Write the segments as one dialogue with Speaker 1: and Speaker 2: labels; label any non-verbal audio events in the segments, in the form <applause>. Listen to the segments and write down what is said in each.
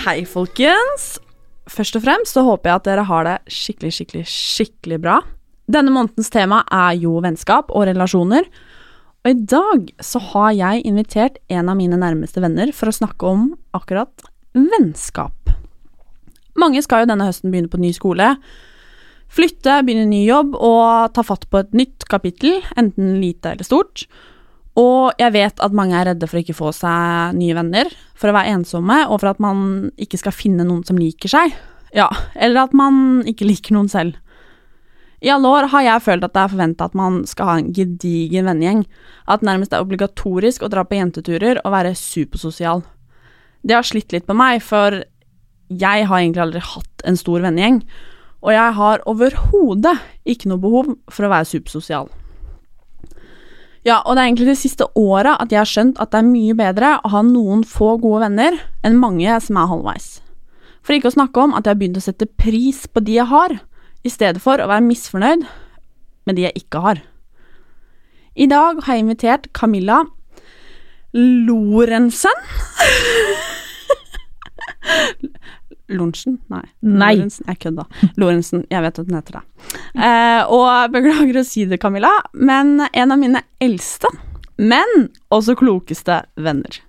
Speaker 1: Hei, folkens. Først og fremst så håper jeg at dere har det skikkelig, skikkelig, skikkelig bra. Denne månedens tema er jo vennskap og relasjoner. Og i dag så har jeg invitert en av mine nærmeste venner for å snakke om akkurat vennskap. Mange skal jo denne høsten begynne på ny skole. Flytte, begynne ny jobb og ta fatt på et nytt kapittel, enten lite eller stort. Og jeg vet at mange er redde for å ikke få seg nye venner, for å være ensomme, og for at man ikke skal finne noen som liker seg. Ja, eller at man ikke liker noen selv. I alle år har jeg følt at det er forventa at man skal ha en gedigen vennegjeng, at nærmest det er obligatorisk å dra på jenteturer og være supersosial. Det har slitt litt på meg, for jeg har egentlig aldri hatt en stor vennegjeng, og jeg har overhodet ikke noe behov for å være supersosial. Ja, og det er egentlig de siste åra at jeg har skjønt at det er mye bedre å ha noen få gode venner enn mange som er halvveis. For ikke å snakke om at jeg har begynt å sette pris på de jeg har, i stedet for å være misfornøyd med de jeg ikke har. I dag har jeg invitert Camilla Lorentzen <laughs> Lorentzen? Nei.
Speaker 2: Nei.
Speaker 1: Lorentzen. Jeg kødda. Lorentzen. Jeg vet at den heter det. Eh, og beklager å si det, Camilla, men en av mine eldste, men også klokeste venner.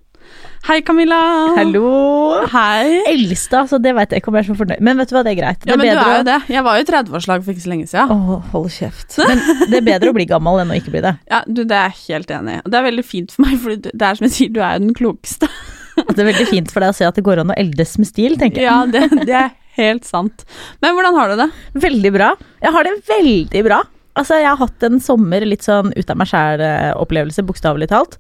Speaker 1: Hei, Camilla.
Speaker 2: Hallo.
Speaker 1: Hei.
Speaker 2: Eldste, altså, det veit jeg ikke om jeg er så fornøyd Men vet du hva, det er greit. Det
Speaker 1: Ja,
Speaker 2: er
Speaker 1: bedre. du er jo det. Jeg var jo i 30-årslag for ikke så lenge siden.
Speaker 2: Åh, hold kjeft. Men det er bedre å bli gammel enn å ikke bli det. <laughs>
Speaker 1: Ja, du, Det er jeg helt enig i. Og det er veldig fint for meg, for det er som jeg sier, du er jo den klokeste. <laughs>
Speaker 2: Det er veldig fint for deg å se at det går an å eldes med stil, tenker jeg.
Speaker 1: Ja, det, det er helt sant. Men hvordan har du det?
Speaker 2: Veldig bra. Jeg har det veldig bra. Altså, jeg har hatt en sommer litt sånn ut av meg sjæl-opplevelse, bokstavelig talt.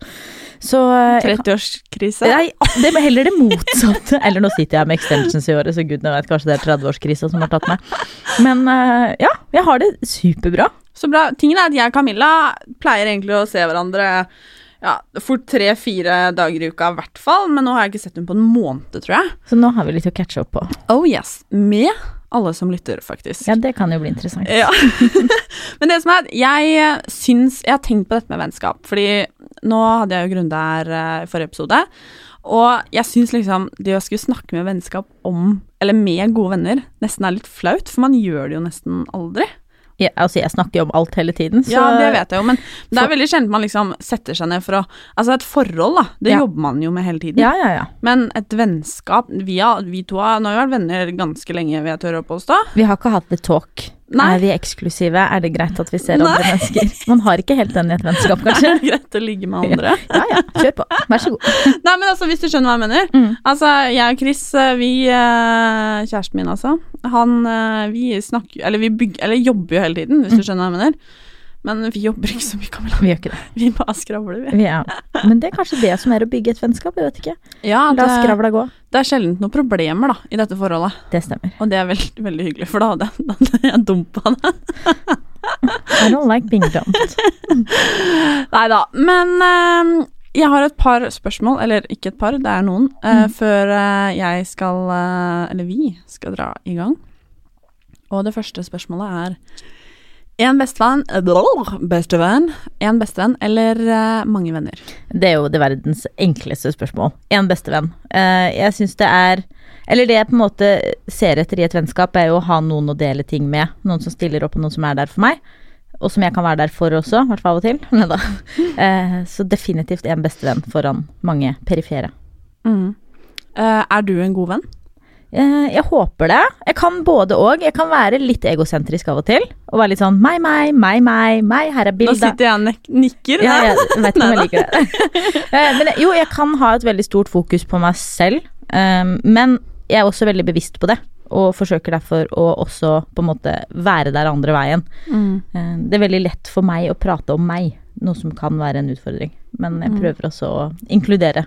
Speaker 2: Så eh, jeg kan-
Speaker 1: 30-årskrise?
Speaker 2: Nei, det er heller det motsatte. <laughs> Eller nå sitter jeg med extensions i året, så gudene vet kanskje det er 30-årskrisa som har tatt meg. Men eh, ja, jeg har det superbra.
Speaker 1: Så bra. Tingen er at jeg og Camilla pleier egentlig å se hverandre ja, fort tre-fire dager i uka i hvert fall, men nå har jeg ikke sett henne på en måned, tror jeg.
Speaker 2: Så nå har vi litt å catche opp på.
Speaker 1: Oh yes. Med alle som lytter, faktisk.
Speaker 2: Ja, det kan jo bli interessant.
Speaker 1: Ja. <laughs> Men det som er, jeg syns Jeg har tenkt på dette med vennskap, fordi nå hadde jeg jo Grunde her eh, i forrige episode, og jeg syns liksom det å skulle snakke med vennskap om, eller med gode venner, nesten er litt flaut, for man gjør det jo nesten aldri.
Speaker 2: Jeg, altså, jeg snakker jo om alt hele tiden, så
Speaker 1: Ja, det vet jeg jo, men det er veldig sjelden man liksom setter seg ned for å Altså, et forhold, da, det
Speaker 2: Ja.
Speaker 1: jobber man jo med hele tiden.
Speaker 2: Ja, ja, ja.
Speaker 1: Men et vennskap vi, har, vi to har Nå har vi vært venner ganske lenge, vil jeg tørre å påstå.
Speaker 2: Vi har ikke hatt the talk.
Speaker 1: Nei.
Speaker 2: Er vi eksklusive? Er det greit at vi ser
Speaker 1: Nei.
Speaker 2: andre mennesker? Man har ikke helt den i et vennskap, <laughs>
Speaker 1: Det er greit å ligge med andre. <laughs>
Speaker 2: Ja, ja. Kjør på. Vær så god. <laughs>
Speaker 1: Nei, men altså, hvis du skjønner hva jeg mener.
Speaker 2: Mm.
Speaker 1: Altså, jeg og Chris, eh, vi eh, Kjæresten min, altså. Han eh, Vi snakker Eller vi bygger Eller jobber jo hele tiden, hvis du skjønner hva jeg mener. Men vi jobber ikke så mye, Camilla.
Speaker 2: Vi gjør ikke det.
Speaker 1: Vi bare skravler, vi.
Speaker 2: Vi er. Men det er kanskje det som er å bygge et vennskap, jeg vet ikke.
Speaker 1: Ja,
Speaker 2: La
Speaker 1: det,
Speaker 2: skravla gå.
Speaker 1: det er sjelden noen problemer, da, i dette forholdet.
Speaker 2: Det stemmer.
Speaker 1: Og det er veldig, veldig hyggelig, for da hadde jeg, da hadde jeg dumpa det.
Speaker 2: I don't like being dumped. <laughs>
Speaker 1: Nei da. Men eh, jeg har et par spørsmål, eller ikke et par, det er noen, uh,
Speaker 2: Mm.
Speaker 1: før uh, jeg skal uh, Eller vi skal dra i gang. Og det første spørsmålet er En bestevenn Bestevenn. én bestevenn eller eh, mange venner?
Speaker 2: Det er jo det verdens enkleste spørsmål. En bestevenn. Eh, jeg syns det er Eller det jeg på en måte ser etter i et vennskap, er jo å ha noen å dele ting med. Noen som stiller opp, og noen som er der for meg. og som jeg kan være der for også, i hvert fall av og til. <laughs> Eh, så definitivt en bestevenn foran mange perifere.
Speaker 1: Mm. Er du en god venn?
Speaker 2: Eh, jeg håper det. Jeg kan både og. Jeg kan være litt egosentrisk av og til. Og være litt sånn meg, meg, meg, meg, meg, her er
Speaker 1: Nå
Speaker 2: bildet.
Speaker 1: sitter jeg og nikker.
Speaker 2: Ja, jeg vet ikke om jeg <laughs> liker det. <laughs> Eh, men jo, jeg kan ha et veldig stort fokus på meg selv, eh, men jeg er også veldig bevisst på det. Og forsøker derfor å også på en måte være der andre veien.
Speaker 1: Mm.
Speaker 2: Det er veldig lett for meg å prate om meg, noe som kan være en utfordring. Men jeg
Speaker 1: Mm.
Speaker 2: prøver også å inkludere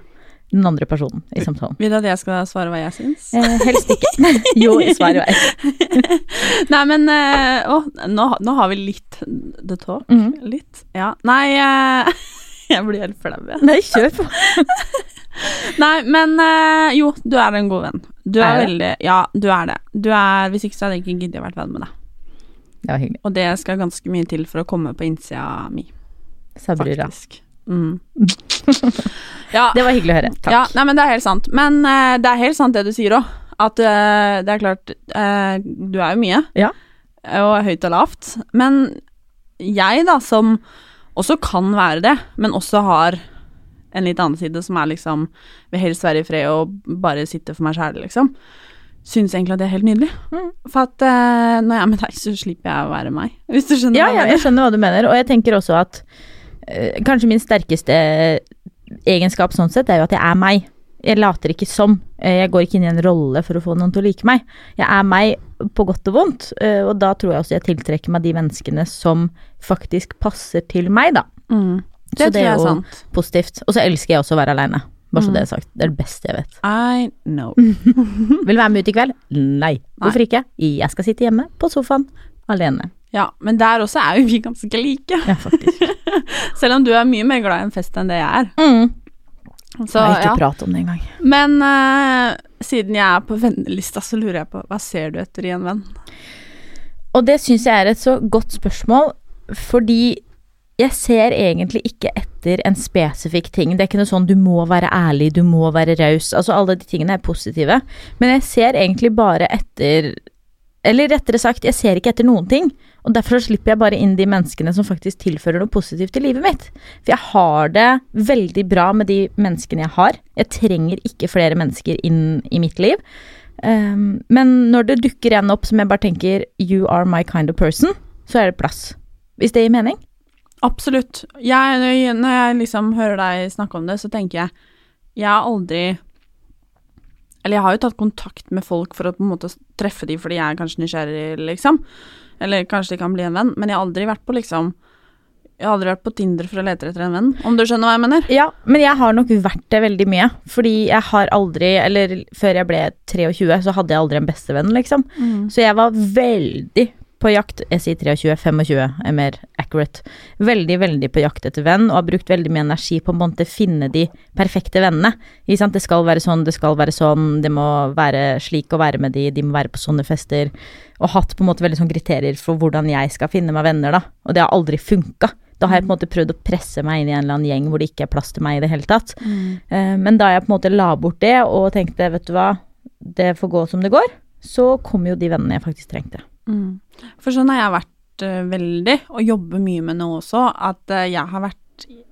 Speaker 2: den andre personen i samtalen.
Speaker 1: Vil du at jeg skal svare hva jeg syns?
Speaker 2: Eh, helst ikke. <laughs> jo, svar i vei. <laughs>
Speaker 1: Nei, men eh, Å, nå, nå har vi litt the talk.
Speaker 2: Mhm.
Speaker 1: Litt. Ja. Nei, eh, <laughs> jeg blir helt flau, jeg.
Speaker 2: Nei, kjør på.
Speaker 1: Nei, men eh, jo, du er en god venn. Du er,
Speaker 2: Er
Speaker 1: veldig Ja, du er det. Du er, hvis ikke så hadde jeg ikke giddet å vært venn med deg.
Speaker 2: Det var hyggelig.
Speaker 1: Og det skal ganske mye til for å komme på innsida mi,
Speaker 2: Sa brura.
Speaker 1: faktisk. Mm. <laughs> ja,
Speaker 2: Det var hyggelig å høre. Takk.
Speaker 1: Ja, nei, men det er helt sant. Men uh, det er helt sant det du sier òg. At uh, det er klart uh, Du er jo mye.
Speaker 2: Ja.
Speaker 1: Og høyt og lavt. Men jeg, da, som også kan være det, men også har en litt annen side, som er liksom Vil helst være i fred og bare sitte for meg sjæl, liksom. Syns egentlig at det er helt nydelig.
Speaker 2: Mm.
Speaker 1: For at når jeg er med deg, så slipper jeg å være meg. Hvis du skjønner
Speaker 2: Ja,
Speaker 1: hva
Speaker 2: ja,
Speaker 1: jeg
Speaker 2: jeg skjønner hva du mener, og jeg tenker også at kanskje min sterkeste egenskap sånn sett er jo at jeg er meg. Jeg later ikke som. Eh, Jeg går ikke inn i en rolle for å få noen til å like meg. Jeg er meg på godt og vondt, eh, og da tror jeg også jeg tiltrekker meg de menneskene som faktisk passer til meg, da.
Speaker 1: Mm.
Speaker 2: Så
Speaker 1: Det
Speaker 2: det
Speaker 1: tror jeg
Speaker 2: er
Speaker 1: er
Speaker 2: jo
Speaker 1: sant.
Speaker 2: positivt. Og så elsker jeg også å være aleine. Bare så
Speaker 1: Mm.
Speaker 2: det er sagt. Det er det beste jeg vet.
Speaker 1: I know. <laughs>
Speaker 2: Vil du være med ut i kveld? Nei. Hvorfor ikke? Jeg skal sitte hjemme på sofaen alene.
Speaker 1: Ja, men der også er jo vi ganske like.
Speaker 2: Ja, faktisk. <laughs>
Speaker 1: Selv om du er mye mer glad i en fest enn det jeg er.
Speaker 2: Mm.
Speaker 1: Så,
Speaker 2: jeg har ikke
Speaker 1: ja.
Speaker 2: prat om det engang.
Speaker 1: Men uh, siden jeg er på vennelista, så lurer jeg på hva ser du etter i en venn?
Speaker 2: Og det syns jeg er et så godt spørsmål, fordi jeg ser egentlig ikke etter en spesifikk ting. Det er ikke noe sånn du må være ærlig, du må være raus. Altså alle de tingene er positive. Men jeg ser egentlig bare etter Eller rettere sagt, jeg ser ikke etter noen ting. Og derfor slipper jeg bare inn de menneskene som faktisk tilfører noe positivt til livet mitt. For jeg har det veldig bra med de menneskene jeg har. Jeg trenger ikke flere mennesker inn i mitt liv. Um, men når det dukker en opp som jeg bare tenker You are my kind of person, så er det plass. Hvis det gir mening?
Speaker 1: Absolutt. Jeg- når jeg liksom hører deg snakke om det, så tenker jeg Jeg har aldri Eller jeg har jo tatt kontakt med folk for å på en måte treffe dem fordi jeg er kanskje nysgjerrig, liksom. Eller kanskje de kan bli en venn, men jeg har aldri vært på liksom Jeg har aldri vært på Tinder for å lete etter en venn, om du skjønner hva jeg mener?
Speaker 2: Ja, men jeg har nok vært det veldig mye. Fordi jeg har aldri, eller før jeg ble 23, så hadde jeg aldri en bestevenn, liksom. Så jeg var veldig på jakt Jeg sier 23, 25 er mer accurate. Veldig, veldig på jakt etter venn, og har brukt veldig mye energi på å finne de perfekte vennene. Det skal være sånn, det skal være sånn, det må være slik å være med de, de må være på sånne fester. Og hatt på en måte veldig sånn kriterier for hvordan jeg skal finne meg venner, da. Og det har aldri funka. Da har jeg på en måte prøvd å presse meg inn i en eller annen gjeng hvor det ikke er plass til meg i det hele tatt. Mm. Men da jeg på en måte la bort det og tenkte, vet du hva, det får gå som det går, så kom jo de vennene jeg faktisk trengte.
Speaker 1: Mm. For sånn har jeg vært uh, veldig, og jobber mye med nå også, at uh, jeg har vært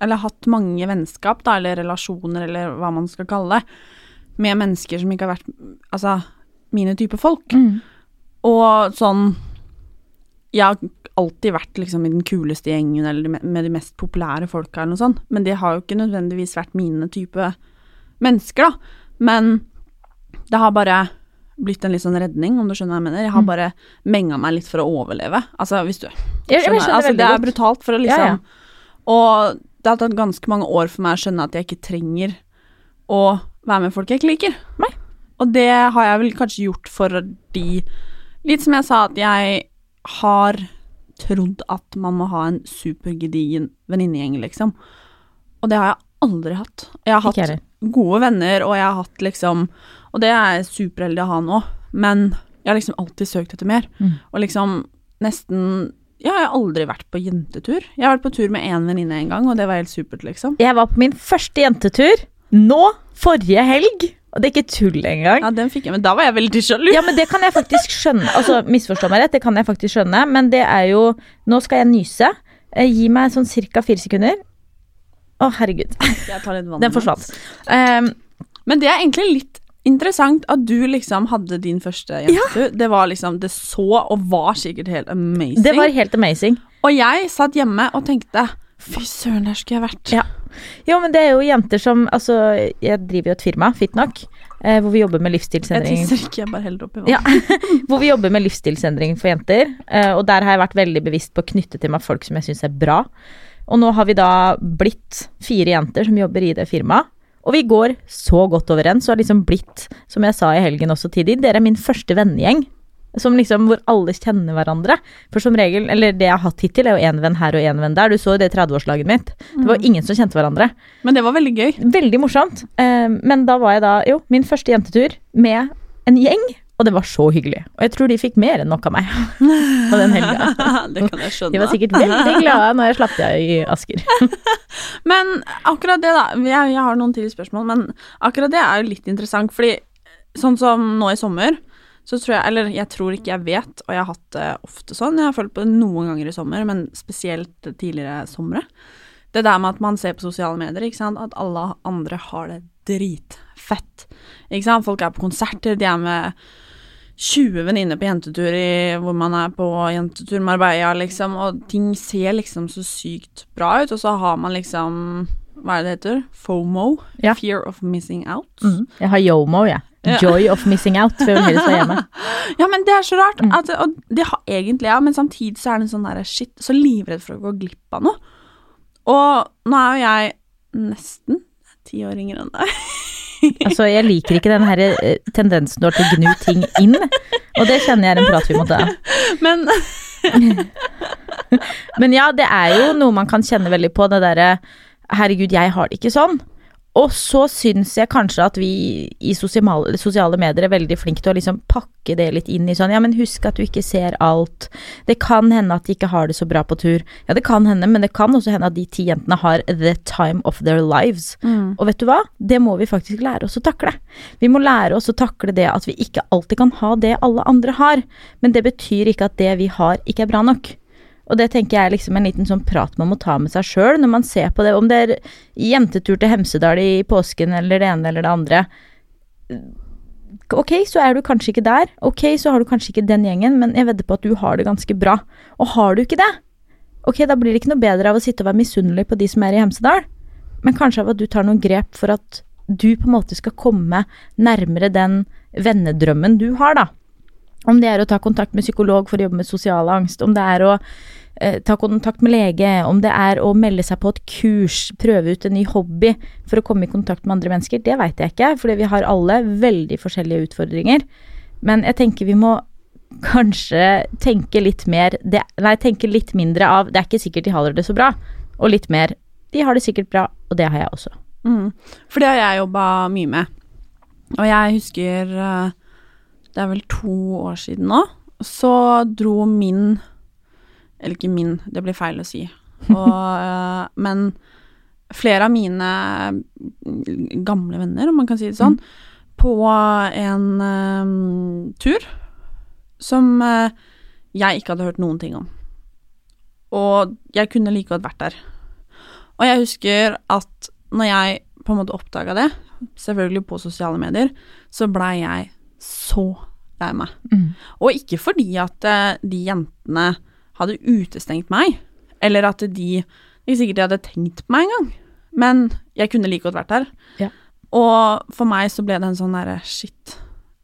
Speaker 1: Eller hatt mange vennskap, da, eller relasjoner, eller hva man skal kalle det, med mennesker som ikke har vært Altså mine type folk. Og sånn Jeg har alltid vært liksom i den kuleste gjengen, eller med- med de mest populære folka, eller noe sånt, men det har jo ikke nødvendigvis vært mine type mennesker, da. Men det har bare blitt en litt sånn redning, om du skjønner hva jeg mener. Jeg har bare menga meg litt for å overleve. Altså, hvis du skjønner,
Speaker 2: skjønner
Speaker 1: altså, Det er brutalt for å liksom. Og det har tatt ganske mange år for meg å skjønne at jeg ikke trenger å være med folk jeg ikke liker.
Speaker 2: Nei.
Speaker 1: Og det har jeg vel kanskje gjort fordi Litt som jeg sa, at jeg har trodd at man må ha en supergedigen venninnegjeng, liksom. Og det har jeg aldri hatt. Jeg har hatt. Gode venner, og jeg har hatt liksom Og det er jeg superheldig å ha nå, men jeg har liksom alltid søkt etter mer.
Speaker 2: Mm.
Speaker 1: Og liksom nesten Ja, jeg har aldri vært på jentetur. Jeg har vært på tur med én venninne en gang, og det var helt supert, liksom.
Speaker 2: Jeg var på min første jentetur nå, forrige helg. Og det er ikke tull engang.
Speaker 1: Ja, den fikk jeg, men da var jeg veldig sjalu.
Speaker 2: Ja, men det kan jeg faktisk skjønne. Altså, misforstå meg rett, det kan jeg faktisk skjønne, men det er jo Nå skal jeg nyse. Eh, Gi meg sånn cirka fire sekunder. Å, herregud.
Speaker 1: Litt vann
Speaker 2: Den forsvant. Um,
Speaker 1: Men det er egentlig litt interessant at du liksom hadde din første jentetur. Det var liksom Det så og var sikkert helt amazing.
Speaker 2: det var helt amazing.
Speaker 1: Og jeg satt hjemme og tenkte Fy søren, der skulle jeg vært.
Speaker 2: Ja. Jo, men det er jo jenter som Altså, jeg driver jo et firma, Fitnok, eh, hvor vi jobber med
Speaker 1: Jeg tisser ikke, jeg bare heller oppi vann.
Speaker 2: Ja, <laughs> hvor vi jobber med livsstilsendring for jenter. eh, Og der har jeg vært veldig bevisst på å knytte til meg folk som jeg syns er bra. Og nå har vi da blitt fire jenter som jobber i det firmaet. Og vi går så godt overens og har liksom blitt, som jeg sa i helgen også tidlig, dere er min første vennegjeng. Som liksom hvor alle kjenner hverandre. For som regel, eller det jeg har hatt hittil, er jo én venn her og én venn der. Du så det 30-årslaget mitt. Det var ingen som kjente hverandre.
Speaker 1: Men det var veldig gøy.
Speaker 2: Veldig morsomt. Eh, men da var jeg da, jo, min første jentetur med en gjeng, og det var så hyggelig. Og jeg tror de fikk mer enn nok av meg <laughs> på den helga. <laughs>
Speaker 1: det kan jeg skjønne.
Speaker 2: De var sikkert veldig glade når jeg slapp deg i Asker. <laughs>
Speaker 1: Men akkurat det, da. Jeg, jeg har noen til spørsmål, men akkurat det er jo litt interessant, fordi sånn som nå i sommer, så tror jeg Eller jeg tror ikke jeg vet, og jeg har hatt det ofte sånn. Jeg har følt på det noen ganger i sommer, men spesielt tidligere somre. Det der med at man ser på sosiale medier, ikke sant, at alle andre har det dritfett. Ikke sant. Folk er på konserter, de er med 20 venninner på jentetur i, hvor man er på jentetur Marbella, liksom, og ting ser liksom så sykt bra ut, og så har man liksom Hva er det det heter? FOMO?
Speaker 2: Ja.
Speaker 1: Fear of missing out.
Speaker 2: Jeg har yomo, jeg.
Speaker 1: Ja.
Speaker 2: Joy of missing out. For jeg vil helst være hjemme.
Speaker 1: Ja, men det er så rart. At, og det har egentlig jeg, men samtidig så er det en sånn derre shit, så livredd for å gå glipp av noe. Og nå er jo jeg nesten ti år yngre enn deg. <laughs>
Speaker 2: Altså, jeg liker ikke den her eh, tendensen du har til å gnu ting inn. Og det kjenner jeg er en prat vi må ta.
Speaker 1: Men <laughs>
Speaker 2: Men ja, det er jo noe man kan kjenne veldig på, det derre Herregud, jeg har det ikke sånn. Og så syns jeg kanskje at vi i sosiale, sosiale medier er veldig flinke til å liksom pakke det litt inn i sånn Ja, men husk at du ikke ser alt. Det kan hende at de ikke har det så bra på tur. Ja, det kan hende, men det kan også hende at de ti jentene har the time of their lives. Og vet du hva? Det må vi faktisk lære oss å takle. Vi må lære oss å takle det at vi ikke alltid kan ha det alle andre har. Men det betyr ikke at det vi har, ikke er bra nok. Og det tenker jeg er liksom en liten sånn prat man må ta med seg sjøl når man ser på det, om det er jentetur til Hemsedal i påsken eller det ene eller det andre. Ok, så er du kanskje ikke der. Ok, så har du kanskje ikke den gjengen, men jeg vedder på at du har det ganske bra. Og har du ikke det, ok, da blir det ikke noe bedre av å sitte og være misunnelig på de som er i Hemsedal, men kanskje av at du tar noen grep for at du på en måte skal komme nærmere den vennedrømmen du har, da. Om det er å ta kontakt med psykolog for å jobbe med sosial angst, om det er å ta kontakt med lege, om det er å melde seg på et kurs, prøve ut en ny hobby for å komme i kontakt med andre mennesker, det veit jeg ikke, fordi vi har alle veldig forskjellige utfordringer. Men jeg tenker vi må kanskje tenke litt mer det, Nei, tenke litt mindre av 'det er ikke sikkert de har det så bra', og litt mer 'de har det sikkert bra', og det har jeg også.
Speaker 1: mm, For det har jeg jobba mye med. Og jeg husker eh, Det er vel to år siden nå. Så dro min Eller ikke min, det blir feil å si. Og, <laughs> eh, men flere av mine gamle venner, om man kan si det sånn, på en eh, tur som uh, jeg ikke hadde hørt noen ting om. Og jeg kunne like godt vært der. Og jeg husker at når jeg på en måte oppdaga det, selvfølgelig på sosiale medier, så blei jeg så lei meg. Og ikke fordi at uh, de jentene hadde utestengt meg, eller at de Ikke sikkert de hadde tenkt på meg engang, men jeg kunne like godt vært der.
Speaker 2: Ja.
Speaker 1: Og for meg så ble det en sånn derre shit.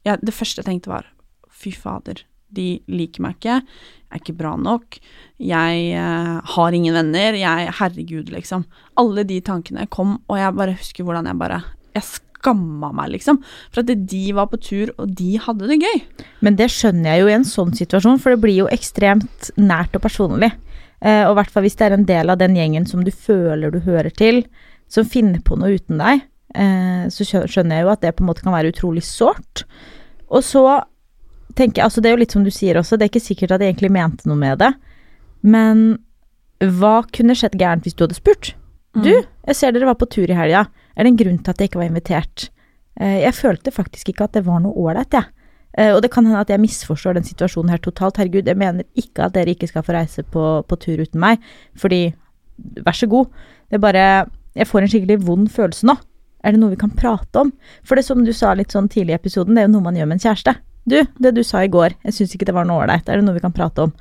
Speaker 1: Jeg, det første jeg tenkte var fy fader, de liker meg ikke, jeg er ikke bra nok, jeg eh, har ingen venner, jeg Herregud, liksom. Alle de tankene kom, og jeg bare husker hvordan jeg bare Jeg skamma meg, liksom. For at de var på tur, og de hadde det gøy.
Speaker 2: Men det skjønner jeg jo i en sånn situasjon, for det blir jo ekstremt nært og personlig. Eh, og i hvert fall hvis det er en del av den gjengen som du føler du hører til, som finner på noe uten deg, eh, så skjønner jeg jo at det på en måte kan være utrolig sårt. Og så tenker jeg, altså det er jo litt som du sier også, det er ikke sikkert at jeg egentlig mente noe med det, men hva kunne skjedd gærent hvis du hadde spurt? Du, jeg ser dere var på tur i helga, er det en grunn til at jeg ikke var invitert Eh, jeg følte faktisk ikke at det var noe ålreit, jeg. Eh, og det kan hende at jeg misforstår den situasjonen her totalt. Herregud, jeg mener ikke at dere ikke skal få reise på, på tur uten meg, fordi vær så god. Det er bare Jeg får en skikkelig vond følelse nå. Er det noe vi kan prate om? For det som du sa litt sånn tidlig i episoden, det er jo noe man gjør med en kjæreste. Du, det du sa i går, jeg syns ikke det var noe ålreit, er det noe vi kan prate om?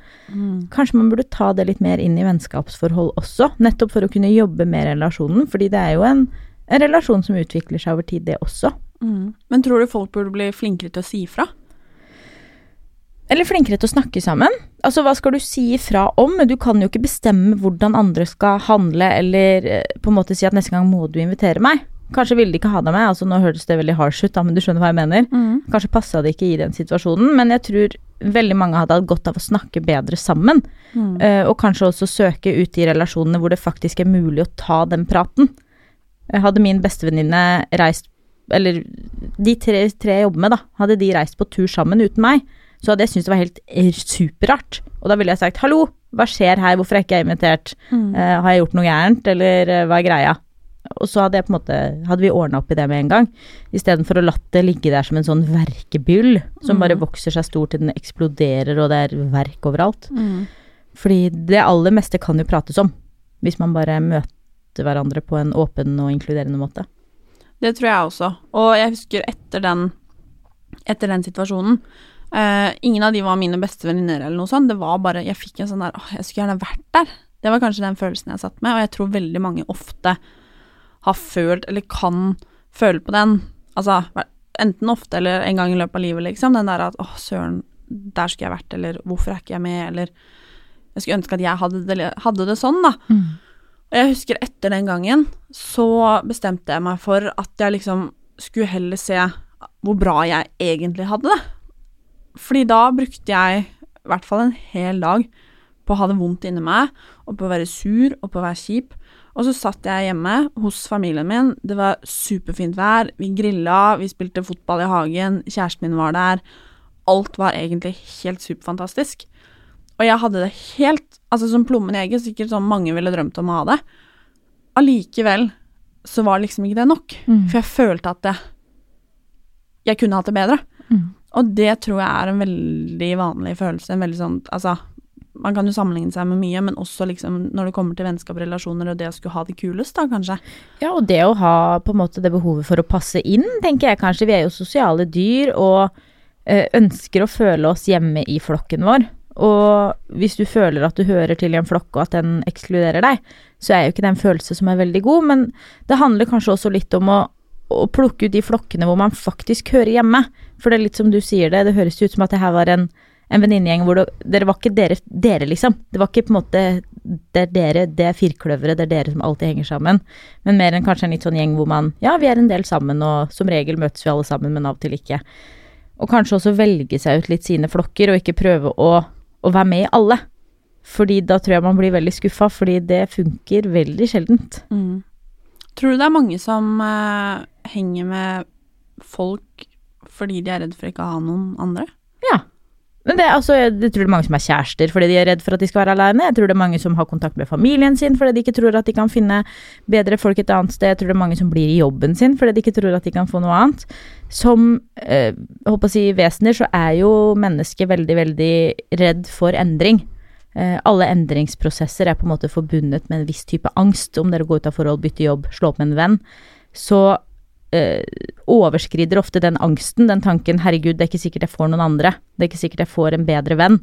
Speaker 2: Kanskje man burde ta det litt mer inn i vennskapsforhold også, nettopp for å kunne jobbe med relasjonen, fordi det er jo en, en relasjon som utvikler seg over tid, det også.
Speaker 1: Mm. Men tror du folk burde bli flinkere til å si ifra?
Speaker 2: Eller flinkere til å snakke sammen. Altså, hva skal du si ifra om? Du kan jo ikke bestemme hvordan andre skal handle, eller eh, på en måte si at neste gang må du invitere meg. Kanskje ville de ikke ha deg med, altså nå høres det veldig harsh ut, da, men du skjønner hva jeg mener. Kanskje passa det ikke i den situasjonen, men jeg tror veldig mange hadde hatt godt av å snakke bedre sammen. Mm. og kanskje også søke ut i relasjonene hvor det faktisk er mulig å ta den praten. Jeg hadde min bestevenninne reist Eller de tre, tre jeg jobber med, da, hadde de reist på tur sammen uten meg, så hadde jeg syntes det var helt eh, superrart. Og da ville jeg sagt hallo, hva skjer her, hvorfor er ikke jeg invitert, uh, har jeg gjort noe gærent, eller uh, hva er greia? Og så hadde måte Hadde vi ordna opp i det med en gang, istedenfor å latt det ligge der som en sånn verkebyll som bare vokser seg stor til den eksploderer, og det er verk overalt. Fordi det aller meste kan jo prates om, hvis man bare møter hverandre på en åpen og inkluderende måte.
Speaker 1: Det tror jeg også. Og jeg husker etter den, etter den situasjonen uh, Ingen av de var mine beste venninner eller noe sånt. Det var bare Jeg fikk en sånn der Åh, jeg skulle gjerne vært der. Det var kanskje den følelsen jeg satt med, og jeg tror veldig mange ofte har følt, eller kan føle på den. Altså enten ofte eller en gang i løpet av livet, liksom. Den der at åh, søren, der skulle jeg vært, eller hvorfor er ikke jeg med, eller jeg skulle ønske at jeg hadde det, hadde det sånn, da. Og jeg husker etter den gangen, så bestemte jeg meg for at jeg liksom skulle heller se hvor bra jeg egentlig hadde det. Fordi da brukte jeg i hvert fall en hel dag på å ha det vondt inni meg, og på å være sur, og på å være kjip. Og så satt jeg hjemme hos familien min, det var superfint vær, vi grilla, vi spilte fotball i hagen, kjæresten min var der. Alt var egentlig helt superfantastisk. Og jeg hadde det helt altså som plommen i egget, sikkert sånn mange ville drømt om å ha det. Allikevel så var liksom ikke det nok, for jeg følte at det, jeg kunne hatt det bedre. Og det tror jeg er en veldig vanlig følelse. En veldig sånn Altså, man kan jo sammenligne seg med mye, men også liksom når det kommer til vennskap og relasjoner, og det å skulle ha det kulest, da, kanskje.
Speaker 2: Ja, og det å ha på en måte det behovet for å passe inn, tenker jeg kanskje. Vi er jo sosiale dyr og eh, ønsker å føle oss hjemme i flokken vår. Og hvis du føler at du hører til i en flokk og at den ekskluderer deg, så er jo ikke det en følelse som er veldig god, men det handler kanskje også litt om å, å plukke ut de flokkene hvor man faktisk hører hjemme. For det er litt som du sier det, det høres ut som at det her var en, en venninnegjeng hvor det, dere var ikke dere, dere, liksom. Det var ikke på en måte det er dere, det er firkløveret, det er dere som alltid henger sammen. Men mer enn kanskje en litt sånn gjeng hvor man ja, vi er en del sammen, og som regel møtes vi alle sammen, men av og til ikke. Og kanskje også velge seg ut litt sine flokker, og ikke prøve å, å være med i alle. Fordi da tror jeg man blir veldig skuffa, fordi det funker veldig sjeldent.
Speaker 1: Tror du det er mange som uh, henger med folk fordi de er redd for ikke å ha noen andre?
Speaker 2: Ja. Men det, er altså, jeg tror det er mange som er kjærester fordi de er redd for at de skal være alene. Jeg tror det er mange som har kontakt med familien sin fordi de ikke tror at de kan finne bedre folk et annet sted. Jeg tror det er mange som blir i jobben sin fordi de ikke tror at de kan få noe annet. Som eh, håper å si vesener, så er jo mennesket veldig, veldig redd for endring. Eh, alle endringsprosesser er på en måte forbundet med en viss type angst. Om dere går ut av forhold, bytter jobb, slår opp med en venn. Så eh, overskrider ofte den angsten, den tanken 'herregud, det er ikke sikkert jeg får noen andre', det er ikke sikkert jeg får en bedre venn.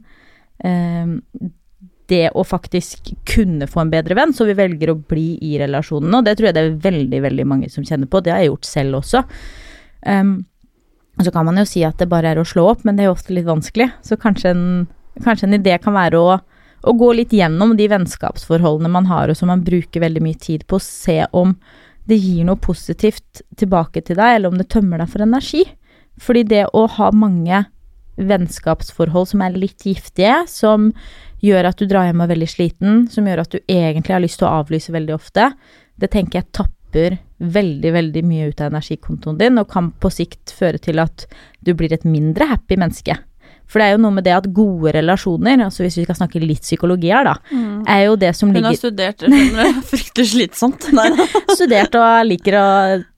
Speaker 2: Eh, det å faktisk kunne få en bedre venn, så vi velger å bli i relasjonen. Og det tror jeg det er veldig, veldig mange som kjenner på. Det har jeg gjort selv også. Um, så kan man jo si at det bare er å slå opp, men det er jo ofte litt vanskelig. Så kanskje en, kanskje en idé kan være å, å gå litt gjennom de vennskapsforholdene man har, og som man bruker veldig mye tid på, se om det gir noe positivt tilbake til deg, eller om det tømmer deg for energi. Fordi det å ha mange vennskapsforhold som er litt giftige, som gjør at du drar hjem og er veldig sliten, som gjør at du egentlig har lyst til å avlyse veldig ofte, det tenker jeg tapper veldig, veldig mye ut av energikontoen din, og kan på sikt føre til at du blir et mindre happy menneske. For det er jo noe med det at gode relasjoner, altså hvis vi skal snakke litt psykologi her, da, er jo det som
Speaker 1: ligger Hun har studert det, du. Fryktelig slitsomt. <laughs>
Speaker 2: Studert og liker å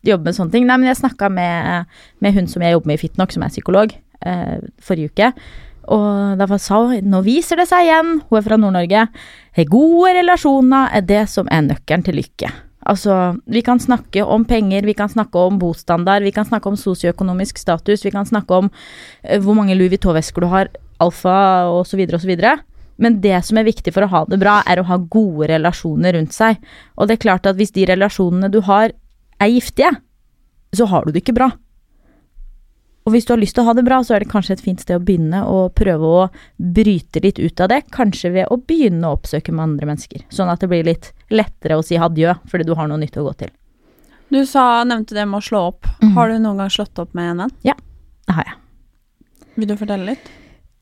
Speaker 2: jobbe med sånne ting. Nei, men jeg snakka med, med hun som jeg jobber med i Fitnok, som er psykolog, eh, forrige uke. Og da sa hun nå viser det seg igjen, hun er fra Nord-Norge, gode relasjoner er det som er nøkkelen til lykke. Altså, vi kan snakke om penger, vi kan snakke om bostandard, vi kan snakke om sosioøkonomisk status, vi kan snakke om uh, hvor mange Louis Vuitton-vesker du har, alfa så videre. Men det som er viktig for å ha det bra, er å ha gode relasjoner rundt seg. Og det er klart at hvis de relasjonene du har, er giftige, så har du det ikke bra. Og hvis du har lyst til å ha det bra, så er det kanskje et fint sted å begynne å prøve å bryte litt ut av det. Kanskje ved å begynne å oppsøke med andre mennesker. Sånn at det blir litt lettere å si adjø, fordi du har noe nytt å gå til.
Speaker 1: Du sa, nevnte det med å slå opp.
Speaker 2: Mm.
Speaker 1: Har du noen gang slått opp med en venn?
Speaker 2: Ja, Det har jeg.
Speaker 1: Vil du fortelle litt?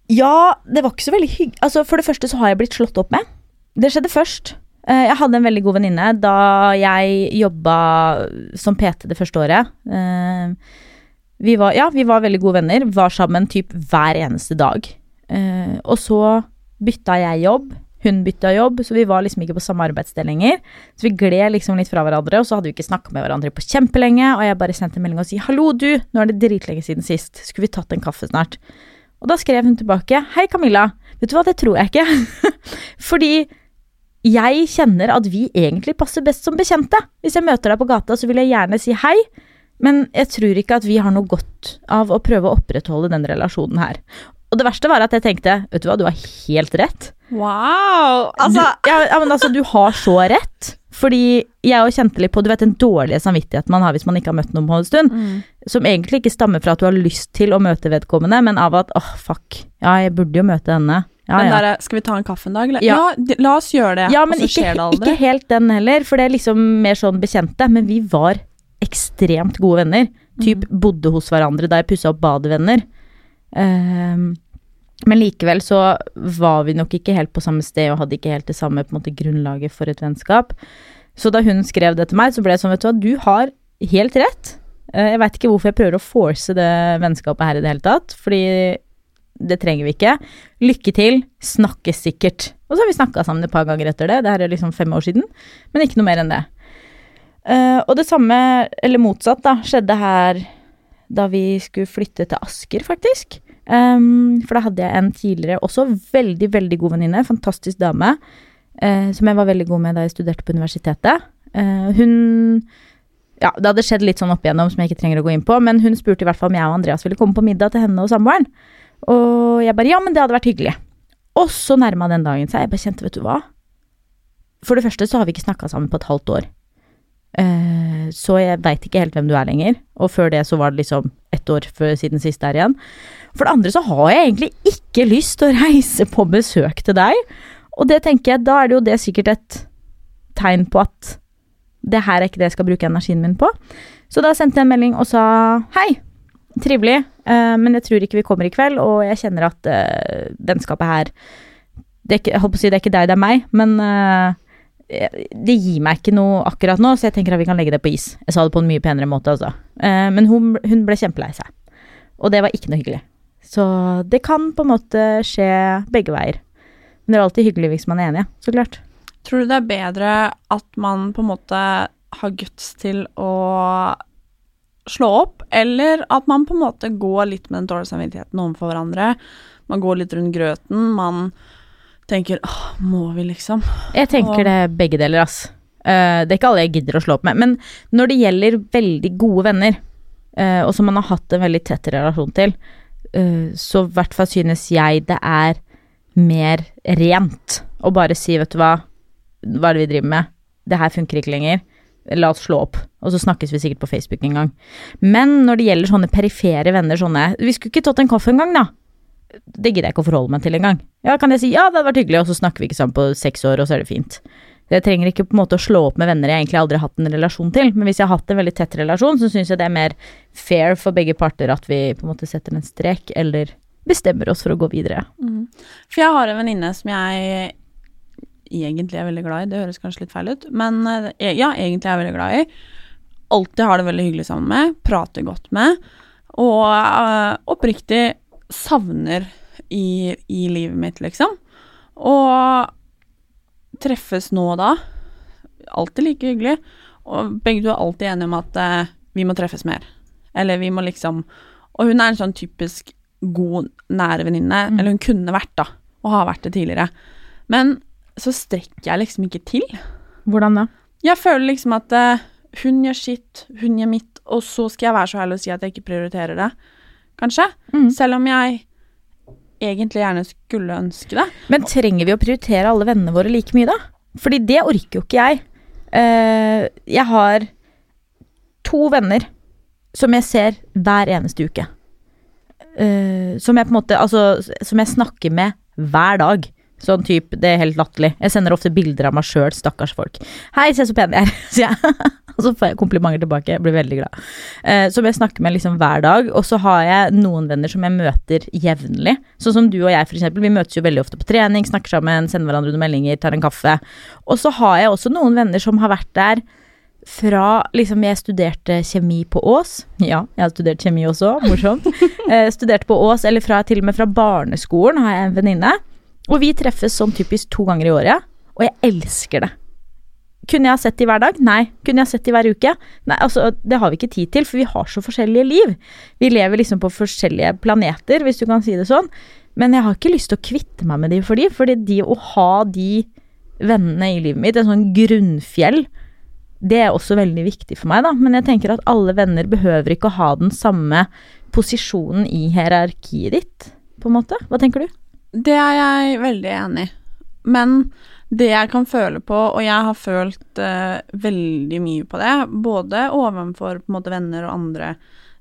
Speaker 2: Ja, det var ikke så veldig hyggelig. Altså, for det første så har jeg blitt slått opp med. Det skjedde først. Eh, Jeg hadde en veldig god venninne da jeg jobba som PT det første året. Vi var, ja, vi var veldig gode venner. Var sammen typ hver eneste dag. Eh, Og så bytta jeg jobb. Hun bytta jobb, så vi var liksom ikke på samme arbeidssted lenger. Så vi gled liksom litt fra hverandre, og så hadde vi ikke snakka med hverandre på kjempelenge. Og jeg bare sendte en melding og si 'hallo, du, nå er det dritlenge siden sist, skulle vi tatt en kaffe snart'? Og da skrev hun tilbake 'Hei, Camilla. Vet du hva, det tror jeg ikke'. <laughs> Fordi jeg kjenner at vi egentlig passer best som bekjente. Hvis jeg møter deg på gata, så vil jeg gjerne si hei, men jeg tror ikke at vi har noe godt av å prøve å opprettholde den relasjonen her. Og det verste var at jeg tenkte, vet du hva, du har helt rett.
Speaker 1: Wow! Altså,
Speaker 2: du, ja, men altså, du har så rett. Fordi jeg òg kjente litt på du vet, den dårlige samvittigheten man har hvis man ikke har møtt noen på en stund.
Speaker 1: Mm.
Speaker 2: Som egentlig ikke stammer fra at du har lyst til å møte vedkommende, men av at åh, fuck, ja, jeg burde jo møte henne. Ja,
Speaker 1: den
Speaker 2: ja.
Speaker 1: derre 'skal vi ta en kaffe en dag', eller?
Speaker 2: Ja.
Speaker 1: Ja, la oss gjøre det.
Speaker 2: Ja, men ikke, ikke helt den heller, for det er liksom mer sånn bekjente. Men vi var ekstremt gode venner. Typ
Speaker 1: Mm.
Speaker 2: bodde hos hverandre da jeg pussa opp badevenner. Um, men likevel så var vi nok ikke helt på samme sted og hadde ikke helt det samme på en måte grunnlaget for et vennskap. Så da hun skrev det til meg, så ble det sånn, vet du hva, du har helt rett. Eh, Jeg veit ikke hvorfor jeg prøver å force det vennskapet her i det hele tatt, fordi det trenger vi ikke. Lykke til, snakkes sikkert. Og så har vi snakka sammen et par ganger etter det, det her er liksom fem år siden, men ikke noe mer enn det. Eh, og det samme, eller motsatt, da, skjedde her da vi skulle flytte til Asker, faktisk. Um, for da hadde jeg en tidligere, også veldig, veldig god venninne, fantastisk dame, uh, som jeg var veldig god med da jeg studerte på universitetet. Uh, hun ja, det hadde skjedd litt sånn opp igjennom som jeg ikke trenger å gå inn på, men hun spurte i hvert fall om jeg og Andreas ville komme på middag til henne og samboeren. Og jeg bare ja, men det hadde vært hyggelig. Og så nærma den dagen seg. Jeg bare kjente, vet du hva. For det første så har vi ikke snakka sammen på et halvt år. Eh, så jeg veit ikke helt hvem du er lenger. Og før det så var det liksom ett år siden sist der igjen. For det andre så har jeg egentlig ikke lyst til å reise på besøk til deg. Og det tenker jeg, da er det jo det sikkert et tegn på at det her er ikke det jeg skal bruke energien min på. Så da sendte jeg en melding og sa hei, trivelig, eh, men jeg tror ikke vi kommer i kveld, og jeg kjenner at eh, vennskapet her det er ikke, Jeg håper å si det er ikke deg, det er meg, men det gir meg ikke noe akkurat nå, så jeg tenker at vi kan legge det på is. Jeg sa det på en mye penere måte, altså. Eh, men hun, hun ble kjempelei seg. Og det var ikke noe hyggelig. Så det kan på en måte skje begge veier. Men det er alltid hyggelig hvis man er enige, så klart.
Speaker 1: Tror du det er bedre at man på en måte har guts til å slå opp, eller at man på en måte går litt med den dårlige samvittigheten overfor hverandre? Man går litt rundt grøten, man tenker åh, må vi liksom?
Speaker 2: Jeg tenker
Speaker 1: Og-
Speaker 2: det begge deler, ass. Uh, det er ikke alle jeg gidder å slå opp med. Men når det gjelder veldig gode venner, uh, og som man har hatt en veldig tett relasjon til, uh, så i hvert fall synes jeg det er mer rent å bare si, vet du hva, hva er det vi driver med? Det her funker ikke lenger. La oss slå opp, og så snakkes vi sikkert på Facebook en gang. Men når det gjelder sånne perifere venner, sånne Vi skulle ikke tatt en kaffe en gang, da. Det gidder jeg ikke å forholde meg til engang. Ja, kan jeg si ja, det hadde vært hyggelig, og så snakker vi ikke sammen på seks år, og så er det fint. Jeg trenger ikke på en måte å slå opp med venner jeg egentlig aldri har hatt en relasjon til, men hvis jeg har hatt en veldig tett relasjon, så syns jeg det er mer fair for begge parter at vi på en måte setter en strek, eller bestemmer oss for å gå videre.
Speaker 1: For jeg har en venninne som jeg egentlig er veldig glad i, det høres kanskje litt feil ut, men eh, ja, egentlig er jeg veldig glad i. Alltid har det veldig hyggelig sammen med, prater godt med, og øh, oppriktig savner i, i livet mitt, liksom. Og treffes nå og da. Alltid like hyggelig. Og begge to er alltid enige om at eh, vi må treffes mer. Eller vi må liksom Og hun er en sånn typisk god, nære venninne.
Speaker 2: Mm.
Speaker 1: Eller hun kunne vært, da. Og har vært det tidligere. Men så strekker jeg liksom ikke til.
Speaker 2: Hvordan da?
Speaker 1: Jeg føler liksom at eh, hun gjør sitt, hun gjør mitt, og så skal jeg være så ærlig og si at jeg ikke prioriterer det, kanskje.
Speaker 2: Mm.
Speaker 1: Selv om jeg egentlig gjerne skulle ønske det.
Speaker 2: Men trenger vi å prioritere alle vennene våre like mye, da? Fordi det orker jo ikke jeg. Uh, jeg har to venner som jeg ser hver eneste uke. Uh, som jeg på en måte Altså, som jeg snakker med hver dag. Sånn type, Det er helt latterlig. Jeg sender ofte bilder av meg sjøl, stakkars folk. 'Hei, se så pen jeg er', <laughs> sier jeg. og så får jeg komplimenter tilbake. Jeg blir veldig glad. Eh, som jeg snakker med liksom hver dag. Og så har jeg noen venner som jeg møter jevnlig. Sånn som du og jeg, eksempel. Vi møtes jo veldig ofte på trening, snakker sammen, sender hverandre noen meldinger, tar en kaffe. Og så har jeg også noen venner som har vært der fra liksom Jeg studerte kjemi på Ås. Ja, jeg har studert kjemi også, morsomt. <laughs> Eh, studerte på Ås, eller fra, til og med fra barneskolen har jeg en venninne. Og vi treffes sånn typisk to ganger i året, og jeg elsker det. Kunne jeg sett de hver dag? Nei. Kunne jeg sett de hver uke? Nei, altså, det har vi ikke tid til, for vi har så forskjellige liv. Vi lever liksom på forskjellige planeter, hvis du kan si det sånn. Men jeg har ikke lyst til å kvitte meg med de for de, fordi de å ha de vennene i livet mitt, en sånn grunnfjell, det er også veldig viktig for meg, da. Men jeg tenker at alle venner behøver ikke å ha den samme posisjonen i hierarkiet ditt, på en måte. Hva tenker du?
Speaker 1: Det er jeg veldig enig i. Men det jeg kan føle på, og jeg har følt uh, veldig mye på det, både overfor måte, venner og andre